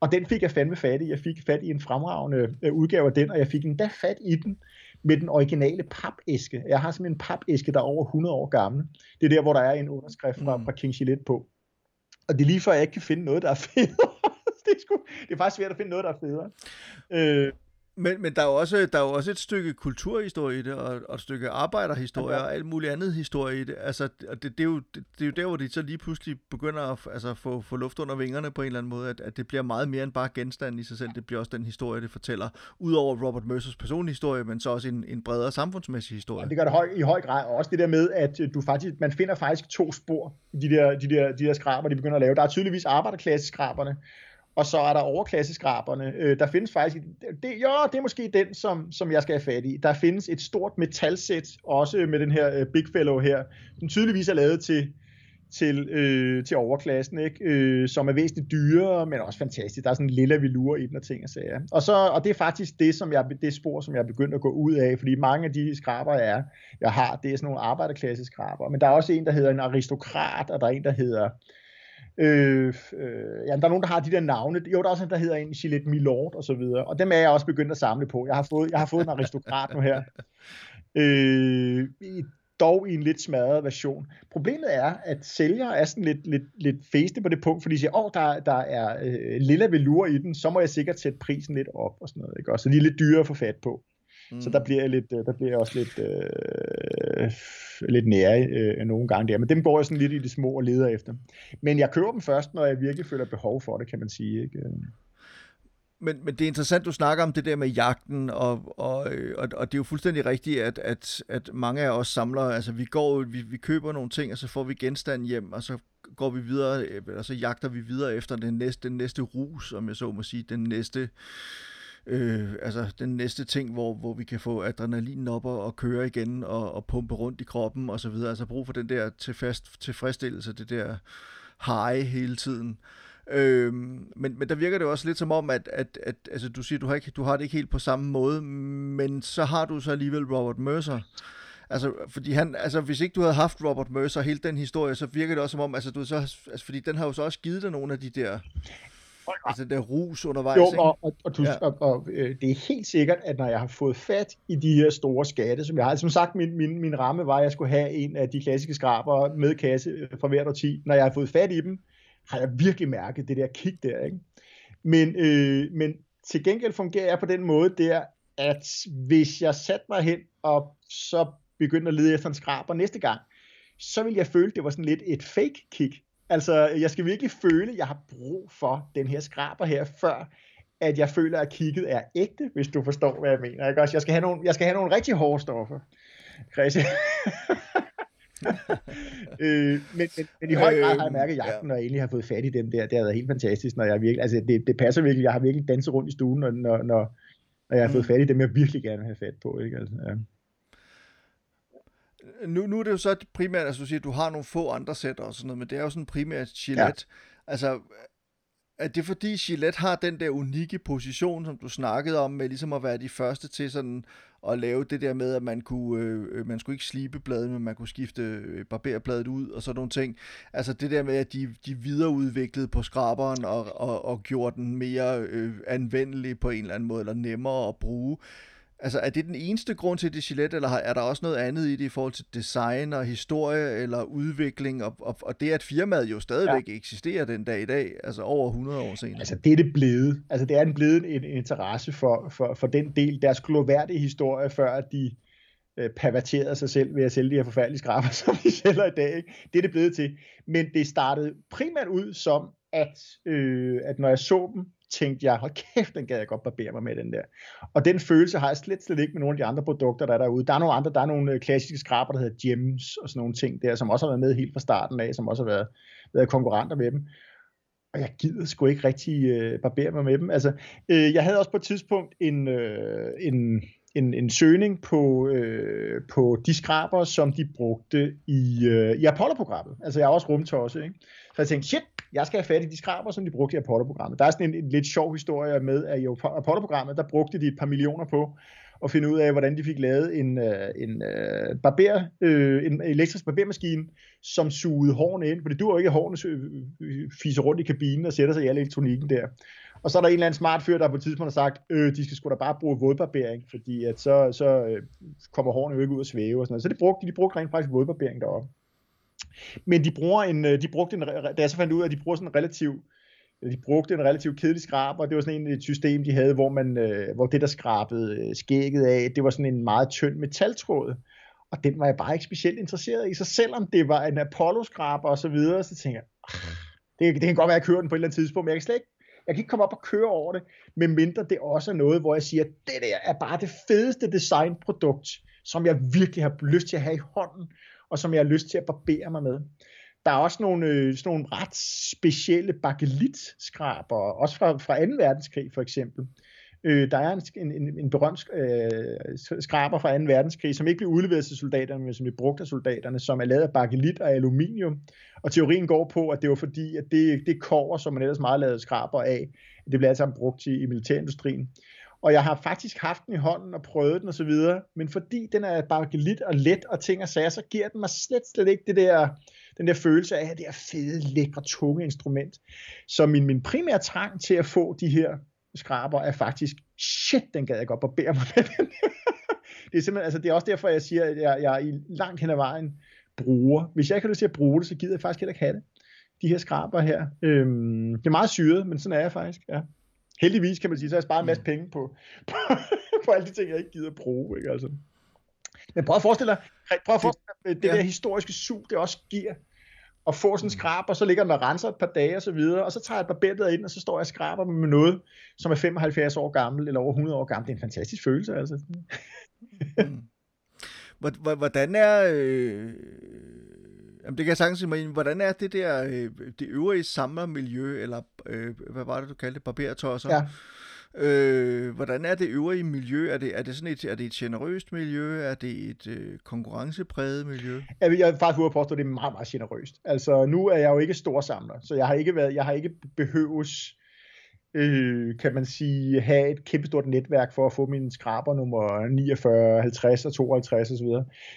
Og den fik jeg fandme fat i. Jeg fik fat i en fremragende øh, udgave af den, og jeg fik endda fat i den med den originale papæske. Jeg har simpelthen en papæske, der er over 100 år gammel. Det er der, hvor der er en underskrift fra, mm. fra King Gillette på. Og det er lige før, jeg ikke kan finde noget, der er federe. *laughs* det, er sgu, det er faktisk svært at finde noget, der er federe. Øh, men, men der, er jo også, der er jo også et stykke kulturhistorie i det, og, og et stykke arbejderhistorie, okay. og alt muligt andet historie i det. Altså, det, det, er jo, det, det er jo der, hvor de så lige pludselig begynder at altså, få, få luft under vingerne på en eller anden måde, at, at det bliver meget mere end bare genstand i sig selv. Det bliver også den historie, det fortæller. Udover Robert Mercers personlige historie, men så også en, en bredere samfundsmæssig historie. Ja, det gør det høj, i høj grad. Og også det der med, at du faktisk, man finder faktisk to spor i de der, de der, de der skraber, de begynder at lave. Der er tydeligvis arbejderklasseskraberne, og så er der overklasseskraberne. Øh, der findes faktisk, det, jo, det er måske den, som, som jeg skal have fat i. Der findes et stort metalsæt, også med den her øh, Big Fellow her, som tydeligvis er lavet til, til, øh, til overklassen, ikke? Øh, som er væsentligt dyrere, men også fantastisk. Der er sådan en lille velur i den og ting og sager. Og, så, og det er faktisk det, som jeg, det spor, som jeg er begyndt at gå ud af, fordi mange af de skraber, jeg, er, jeg har, det er sådan nogle arbejderklasseskraber. Men der er også en, der hedder en aristokrat, og der er en, der hedder Øh, øh, ja, der er nogen, der har de der navne. Jo, der er også en, der hedder en Gillette Milord og så videre. Og dem er jeg også begyndt at samle på. Jeg har fået, jeg har fået en aristokrat nu her. Øh, dog i en lidt smadret version. Problemet er, at sælgere er sådan lidt, lidt, lidt fæste på det punkt, fordi de siger, åh, oh, der, der er øh, lille velur i den, så må jeg sikkert sætte prisen lidt op og sådan noget. Ikke? Og så de er lidt dyre at få fat på. Mm. Så der bliver, jeg lidt, øh, der bliver jeg også lidt, øh, Øh, lidt nære øh, nogle gange der. Men dem går jeg sådan lidt i det små og leder efter. Men jeg køber dem først, når jeg virkelig føler behov for det, kan man sige. Ikke? Men, men det er interessant, du snakker om det der med jagten, og, og, og, og det er jo fuldstændig rigtigt, at, at, at mange af os samler, altså vi går, vi, vi køber nogle ting, og så får vi genstand hjem, og så går vi videre, og så jagter vi videre efter den næste, den næste rus, om jeg så må sige, den næste, øh, øh, altså den næste ting, hvor, hvor vi kan få adrenalin op og, og køre igen og, og pumpe rundt i kroppen og så videre. Altså brug for den der tilfast, tilfredsstillelse, det der high hele tiden. Øh, men, men der virker det også lidt som om, at, at, at altså, du siger, du har, ikke, du har det ikke helt på samme måde, men så har du så alligevel Robert Mercer. Altså, fordi han, altså, hvis ikke du havde haft Robert Mercer hele den historie, så virker det også som om, altså, du så, altså, fordi den har jo så også givet dig nogle af de der Altså der rus undervejs, Jo, og, og, og, du, ja. og, og øh, det er helt sikkert, at når jeg har fået fat i de her store skatte, som jeg har, som sagt, min, min, min ramme var, at jeg skulle have en af de klassiske skraber med kasse fra hvert årti. Når jeg har fået fat i dem, har jeg virkelig mærket det der kick der, ikke? Men, øh, men til gengæld fungerer jeg på den måde der, at hvis jeg satte mig hen og så begyndte at lede efter en skraber næste gang, så ville jeg føle, at det var sådan lidt et fake kick. Altså, jeg skal virkelig føle, at jeg har brug for den her skraber her, før at jeg føler, at kigget er ægte, hvis du forstår, hvad jeg mener. Ikke? Også, jeg, skal have nogle, jeg skal have nogle rigtig hårde stoffer. Christian. *laughs* øh, men, men, men, i høj grad har jeg mærket jagten, når jeg egentlig har fået fat i dem der. Det har været helt fantastisk, når jeg virkelig, altså det, det passer virkelig, jeg har virkelig danset rundt i stuen, når, når, når, når jeg har fået mm. fat i dem, jeg virkelig gerne vil have fat på. Ikke? Altså, ja nu, nu er det jo så primært, altså du siger, at du har nogle få andre sætter og sådan noget, men det er jo sådan primært Gillette. Ja. Altså, er det fordi Gillette har den der unikke position, som du snakkede om, med ligesom at være de første til sådan at lave det der med, at man kunne, øh, man skulle ikke slibe bladet, men man kunne skifte øh, barberbladet ud og sådan nogle ting. Altså det der med, at de, de videreudviklede på skraberen og, og, og gjorde den mere øh, anvendelig på en eller anden måde, eller nemmere at bruge. Altså, er det den eneste grund til det Gillette, eller er der også noget andet i det i forhold til design og historie eller udvikling, og, og, og det, at firmaet jo stadigvæk ja. eksisterer den dag i dag, altså over 100 år senere? Altså, det er det blevet. Altså, det er en blevet en, en interesse for, for, for den del, deres gloværdige historie, før de øh, perverterede sig selv ved at sælge de her forfærdelige skrabber, *laughs* som de sælger i dag. Ikke? Det er det blevet til. Men det startede primært ud som at, øh, at når jeg så dem, tænkte jeg, hold kæft, den gad jeg godt barbere mig med den der. Og den følelse har jeg slet, slet ikke med nogle af de andre produkter, der er derude. Der er nogle andre, der er nogle øh, klassiske skraber, der hedder Gems og sådan nogle ting der, som også har været med helt fra starten af, som også har været, været konkurrenter med dem. Og jeg gider sgu ikke rigtig øh, barbere mig med dem. Altså, øh, jeg havde også på et tidspunkt en, øh, en, en, en søgning på, øh, på de skraber, som de brugte i, øh, i Apollo-programmet. Altså jeg er også rumtosse, ikke? Så jeg tænkte, shit, jeg skal have fat i de skraber, som de brugte i Apollo-programmet. Der er sådan en, en lidt sjov historie med, at i Apollo-programmet, der brugte de et par millioner på at finde ud af, hvordan de fik lavet en, øh, en, øh, barber, øh, en elektrisk barbermaskine, som sugede hårene ind, for det duer ikke, at hårene fiser rundt i kabinen og sætter sig i al elektronikken der. Og så er der en eller anden smart fyr, der på et tidspunkt har sagt, øh, de skal sgu da bare bruge vådbarbering, fordi at så, så kommer hårene jo ikke ud og svæve og sådan noget. Så det brugte, de brugte rent faktisk vådbarbering deroppe. Men de bruger en, øh, de brugte en, da jeg så fandt ud af, at de bruger sådan en relativ de brugte en relativt kedelig skrab, og det var sådan en, et system, de havde, hvor, man, øh, hvor det, der skrabede øh, skægget af, det var sådan en meget tynd metaltråd. Og den var jeg bare ikke specielt interesseret i. Så selvom det var en Apollo-skraber og så videre, så tænker jeg, ah, det, det kan godt være, at jeg kører den på et eller andet tidspunkt, men jeg kan slet ikke, jeg kan ikke komme op og køre over det, medmindre det også er noget, hvor jeg siger, det der er bare det fedeste designprodukt, som jeg virkelig har lyst til at have i hånden, og som jeg har lyst til at barbere mig med. Der er også nogle, øh, sådan nogle ret specielle bakelitskraber, også fra, fra 2. verdenskrig for eksempel. Øh, der er en, en, en berømt øh, skraber fra 2. verdenskrig, som ikke blev udleveret til soldaterne, men som blev brugt af soldaterne, som er lavet af bakelit og aluminium. Og teorien går på, at det var fordi, at det, det kover, som man ellers meget lavede skraber af, det blev altså brugt i, i militærindustrien. Og jeg har faktisk haft den i hånden og prøvet den og så videre, men fordi den er bakelit og let og ting og sager, så giver den mig slet, slet ikke det der den der følelse af, at det er fede, lækre, tunge instrument. Så min, min primære trang til at få de her skraber er faktisk, shit, den gad jeg godt barbere mig med den. *laughs* det er simpelthen, altså det er også derfor, jeg siger, at jeg, jeg i langt hen ad vejen bruger. Hvis jeg ikke har lyst til at bruge det, så gider jeg faktisk heller ikke have det. De her skraber her. Øhm, det er meget syret, men sådan er jeg faktisk, ja. Heldigvis kan man sige, så har jeg sparet en masse penge på, *laughs* på, på alle de ting, jeg ikke gider at bruge. Ikke? Altså. Men prøv at forestille dig, prøv at forestille dig det, det ja. der historiske sug, det også giver og få sådan en skrab, og så ligger den og renser et par dage og så videre, og så tager jeg et billeder ind, og så står jeg og skraber med noget, som er 75 år gammel, eller over 100 år gammel. Det er en fantastisk følelse, altså. mm. Hvordan er... Øh, jamen det kan jeg sagtens sige hvordan er det der, øh, det øvrige samlermiljø, eller øh, hvad var det, du kaldte det, barbertosser? Ja Øh, hvordan er det øvrige miljø? Er det, er det sådan et, er det et generøst miljø? Er det et øh, konkurrencepræget miljø? Jeg, jeg er faktisk ude at påstå, at det er meget, meget generøst. Altså, nu er jeg jo ikke stor samler, så jeg har ikke, været, jeg har ikke behøves øh, kan man sige, have et kæmpestort netværk for at få mine skraber nummer 49, 50 og 52 osv.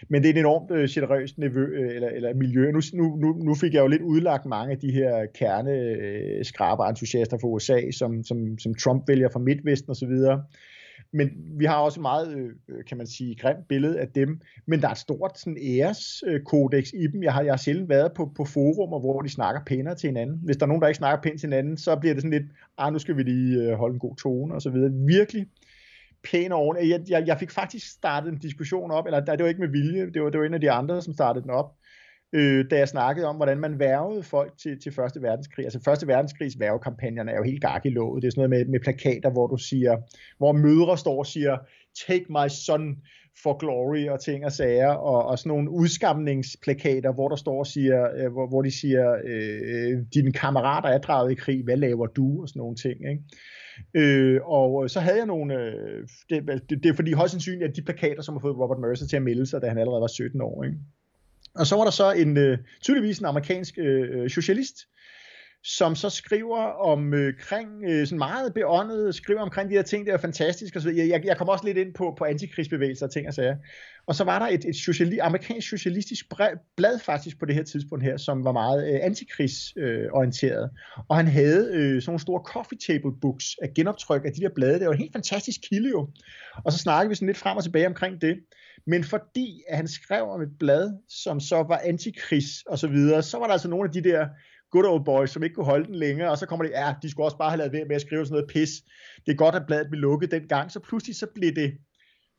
Men det er et enormt øh, generøst niveau, øh, eller, eller miljø. Nu, nu, nu fik jeg jo lidt udlagt mange af de her kerne øh, skraber entusiaster fra USA, som, som, som Trump vælger fra Midtvesten osv men vi har også meget, øh, kan man sige, grimt billede af dem, men der er et stort sådan, æreskodex i dem. Jeg har, jeg har sjældent været på, på forumer, hvor de snakker pænere til hinanden. Hvis der er nogen, der ikke snakker pænt til hinanden, så bliver det sådan lidt, ah, nu skal vi lige øh, holde en god tone og så videre. Virkelig pæn og jeg, jeg, jeg fik faktisk startet en diskussion op, eller det var ikke med vilje, det var, det var en af de andre, som startede den op, øh, da jeg snakkede om, hvordan man værvede folk til, til Første Verdenskrig. Altså Første Verdenskrigs værvekampagnerne er jo helt gak i låget. Det er sådan noget med, med plakater, hvor du siger, hvor mødre står og siger, take my son for glory og ting og sager, og, og sådan nogle udskamningsplakater, hvor der står og siger, øh, hvor, hvor de siger, øh, dine kammerater er draget i krig, hvad laver du, og sådan nogle ting, ikke? Øh, og øh, så havde jeg nogle, øh, det, det, det er fordi højst sandsynligt, at de plakater, som har fået Robert Mercer til at melde sig, da han allerede var 17 år, ikke? Og så var der så en, øh, tydeligvis en amerikansk øh, øh socialist, som så skriver om øh, kring, øh, sådan meget beåndet, skriver omkring de her ting, det er fantastisk. Og så jeg, jeg, jeg kommer også lidt ind på, på antikrigsbevægelser og ting og sager. Og så var der et, et sociali, amerikansk socialistisk blad faktisk på det her tidspunkt her, som var meget øh, antikrigsorienteret. Øh, og han havde øh, sådan nogle store coffee table books af genoptryk af de der blade. Det var en helt fantastisk kilde jo. Og så snakkede vi sådan lidt frem og tilbage omkring det. Men fordi at han skrev om et blad, som så var antikrigs og så videre, så var der altså nogle af de der good old boys, som ikke kunne holde den længere, og så kommer det, ja, de skulle også bare have lavet ved med at skrive sådan noget pis. Det er godt, at bladet blev lukket dengang, så pludselig så blev det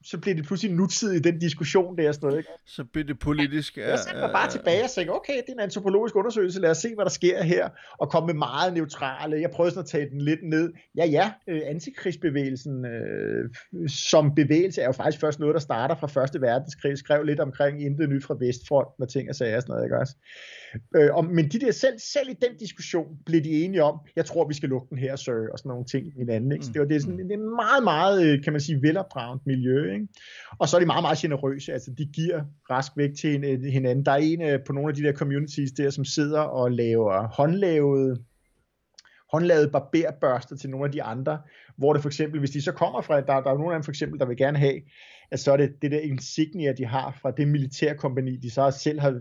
så bliver det pludselig nutid i den diskussion der. Sådan noget, ikke? Så bliver det politisk. Ja, jeg satte mig bare tilbage og tænkte, okay, det er en antropologisk undersøgelse, lad os se, hvad der sker her, og komme med meget neutrale. Jeg prøvede sådan at tage den lidt ned. Ja, ja, øh, antikrigsbevægelsen øh, som bevægelse er jo faktisk først noget, der starter fra Første Verdenskrig. Skrev lidt omkring intet nyt fra Vestfront, med ting og sager og sådan noget, ikke også? Øh, og, men de der, selv, selv i den diskussion blev de enige om, jeg tror, vi skal lukke den her, sir, og sådan nogle ting hinanden. Ikke? Så det, var, det, er sådan, det er meget, meget, øh, kan man sige, velopdragent miljø. Ikke? Og så er de meget, meget generøse. Altså, de giver rask væk til hinanden. Der er en øh, på nogle af de der communities der, som sidder og laver håndlavede håndlavede barberbørster til nogle af de andre, hvor det for eksempel, hvis de så kommer fra, der, der er nogle af dem for eksempel, der vil gerne have, at så er det det der insignia, de har fra det militærkompani, de så selv har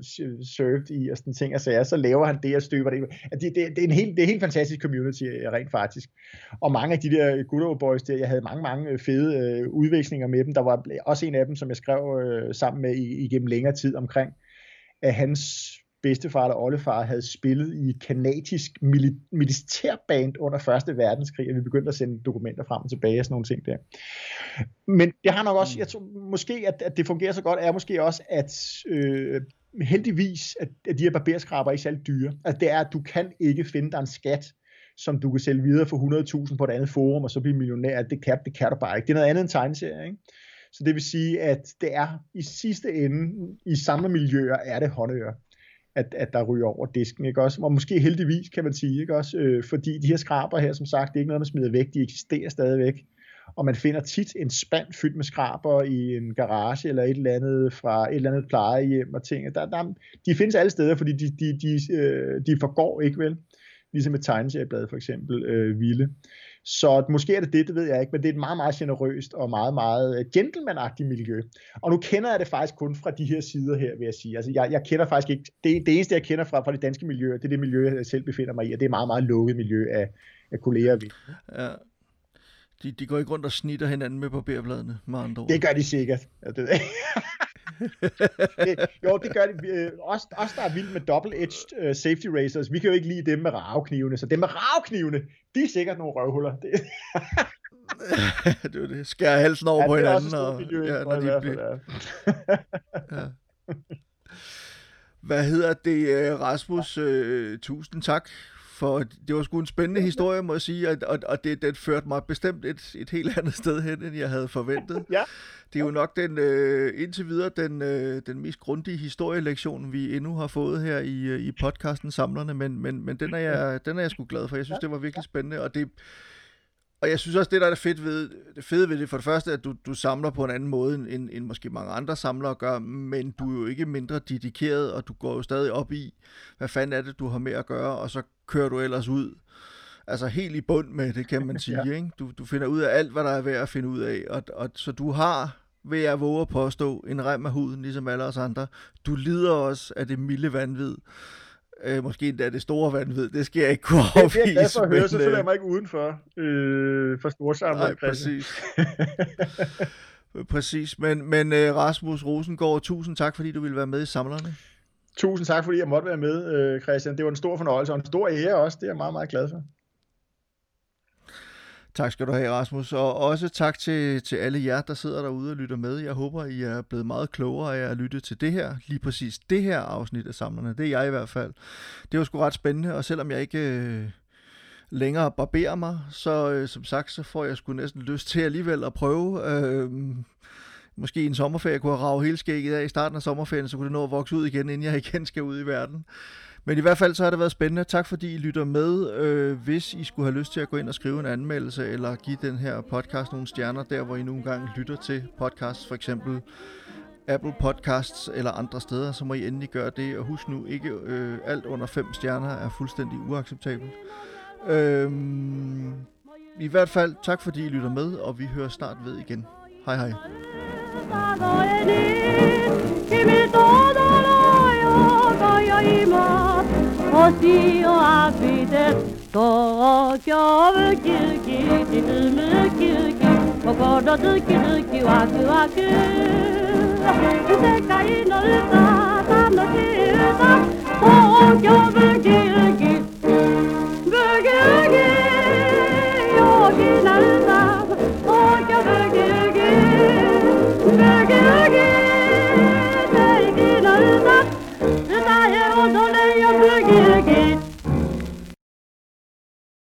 served i, og sådan ting, og ja, så laver han det og støber det. Det, det, det, er en helt, det er en helt fantastisk community, øh, rent faktisk. Og mange af de der øh, good old boys der, jeg havde mange, mange øh, fede øh, udvekslinger med dem. Der var også en af dem, som jeg skrev øh, sammen med igennem længere tid omkring, at hans bedstefar eller oldefar havde spillet i et kanatisk militærband under 1. verdenskrig, og vi begyndte at sende dokumenter frem og tilbage og sådan nogle ting der. Men det har nok også, jeg tror måske, at, at det fungerer så godt, er måske også, at øh, heldigvis, at, at de her barberskraber er ikke særlig dyre. Altså det er, at du kan ikke finde dig en skat, som du kan sælge videre for 100.000 på et andet forum, og så blive millionær. Det kan, det kan du bare ikke. Det er noget andet end tegneserie, ikke? Så det vil sige, at det er i sidste ende, i samme miljøer, er det håndører at, at der ryger over disken, ikke også? Og måske heldigvis, kan man sige, ikke også? Øh, fordi de her skraber her, som sagt, det er ikke noget, man smider væk, de eksisterer stadigvæk. Og man finder tit en spand fyldt med skraber i en garage eller et eller andet fra et eller andet plejehjem og ting. Der, der, de findes alle steder, fordi de, de, de, øh, de forgår ikke vel. Ligesom et tegneserieblad for eksempel, øh, Ville. Så måske er det det, det ved jeg ikke, men det er et meget, meget generøst og meget, meget øh, gentlemanagtigt miljø. Og nu kender jeg det faktisk kun fra de her sider her, vil jeg sige. Altså, jeg, jeg kender faktisk ikke, det, det eneste, jeg kender fra, fra det danske miljø, det er det miljø, jeg selv befinder mig i, og det er meget, meget lukket miljø af, af kolleger. Ja. De, de går ikke rundt og snitter hinanden med barberbladene, med andre ord. Det gør de sikkert. Ja, det, *laughs* det, *laughs* jo, det gør de. Øh, os, os, der er vildt med double-edged uh, safety razors, vi kan jo ikke lide dem med ravknivene. Så dem med ravknivene, de er sikkert nogle røvhuller. Det. *laughs* det er det. Skærer halsen over ja, på hinanden. Og, miljø, ja, når de bliver... *laughs* ja. Hvad hedder det, øh, Rasmus? Uh, tusind tak for det var sgu en spændende historie, må jeg sige, og, og, og det, det førte mig bestemt et, et helt *laughs* andet sted hen, end jeg havde forventet. ja. Det er jo nok den, øh, indtil videre den, øh, den mest grundige historielektion, vi endnu har fået her i, øh, i podcasten Samlerne, men, men, men den, er jeg, den er jeg sgu glad for. Jeg synes, det var virkelig spændende, og det, og jeg synes også, det der er fedt ved, det fede ved det, for det første, at du, du samler på en anden måde, end, end måske mange andre samlere gør, men du er jo ikke mindre dedikeret, og du går jo stadig op i, hvad fanden er det, du har med at gøre, og så kører du ellers ud. Altså helt i bund med det, kan man *laughs* sige. ja. ikke? Du, du finder ud af alt, hvad der er værd at finde ud af, og, og så du har vil jeg våge at påstå, en rem af huden, ligesom alle os andre. Du lider også af det milde vanvid. Øh, måske endda det store vanvid, det skal jeg ikke kunne afvise. *laughs* Det er jeg for at høre, så føler jeg øh, mig ikke udenfor øh, for storsamlet. Nej, præcis. *laughs* præcis, men, men uh, Rasmus Rosengård, tusind tak, fordi du ville være med i Samlerne. Tusind tak, fordi jeg måtte være med, øh, Christian. Det var en stor fornøjelse, og en stor ære også. Det er jeg meget, meget glad for. Tak skal du have, Rasmus. Og også tak til, til alle jer, der sidder derude og lytter med. Jeg håber, I er blevet meget klogere af at lytte til det her, lige præcis det her afsnit af Samlerne. Det er jeg i hvert fald. Det var sgu ret spændende, og selvom jeg ikke øh, længere barberer mig, så øh, som sagt, så får jeg sgu næsten lyst til alligevel at prøve. Øh, måske en sommerferie kunne jeg ravet hele skægget af i starten af sommerferien, så kunne det nå at vokse ud igen, inden jeg igen skal ud i verden. Men i hvert fald så har det været spændende. Tak fordi I lytter med. Øh, hvis I skulle have lyst til at gå ind og skrive en anmeldelse, eller give den her podcast nogle stjerner, der hvor I nogle gange lytter til podcasts, for eksempel Apple Podcasts eller andre steder, så må I endelig gøre det. Og husk nu, ikke øh, alt under fem stjerner er fuldstændig uacceptabelt. Øh, I hvert fald tak fordi I lytter med, og vi hører snart ved igen. Hej hej. 星を浴びて東京ウキウキ沈むウキウキ心ズキズキワクワク世界の歌楽しい歌東京ブキウキブギウギ陽気な歌東京ブキ no, no.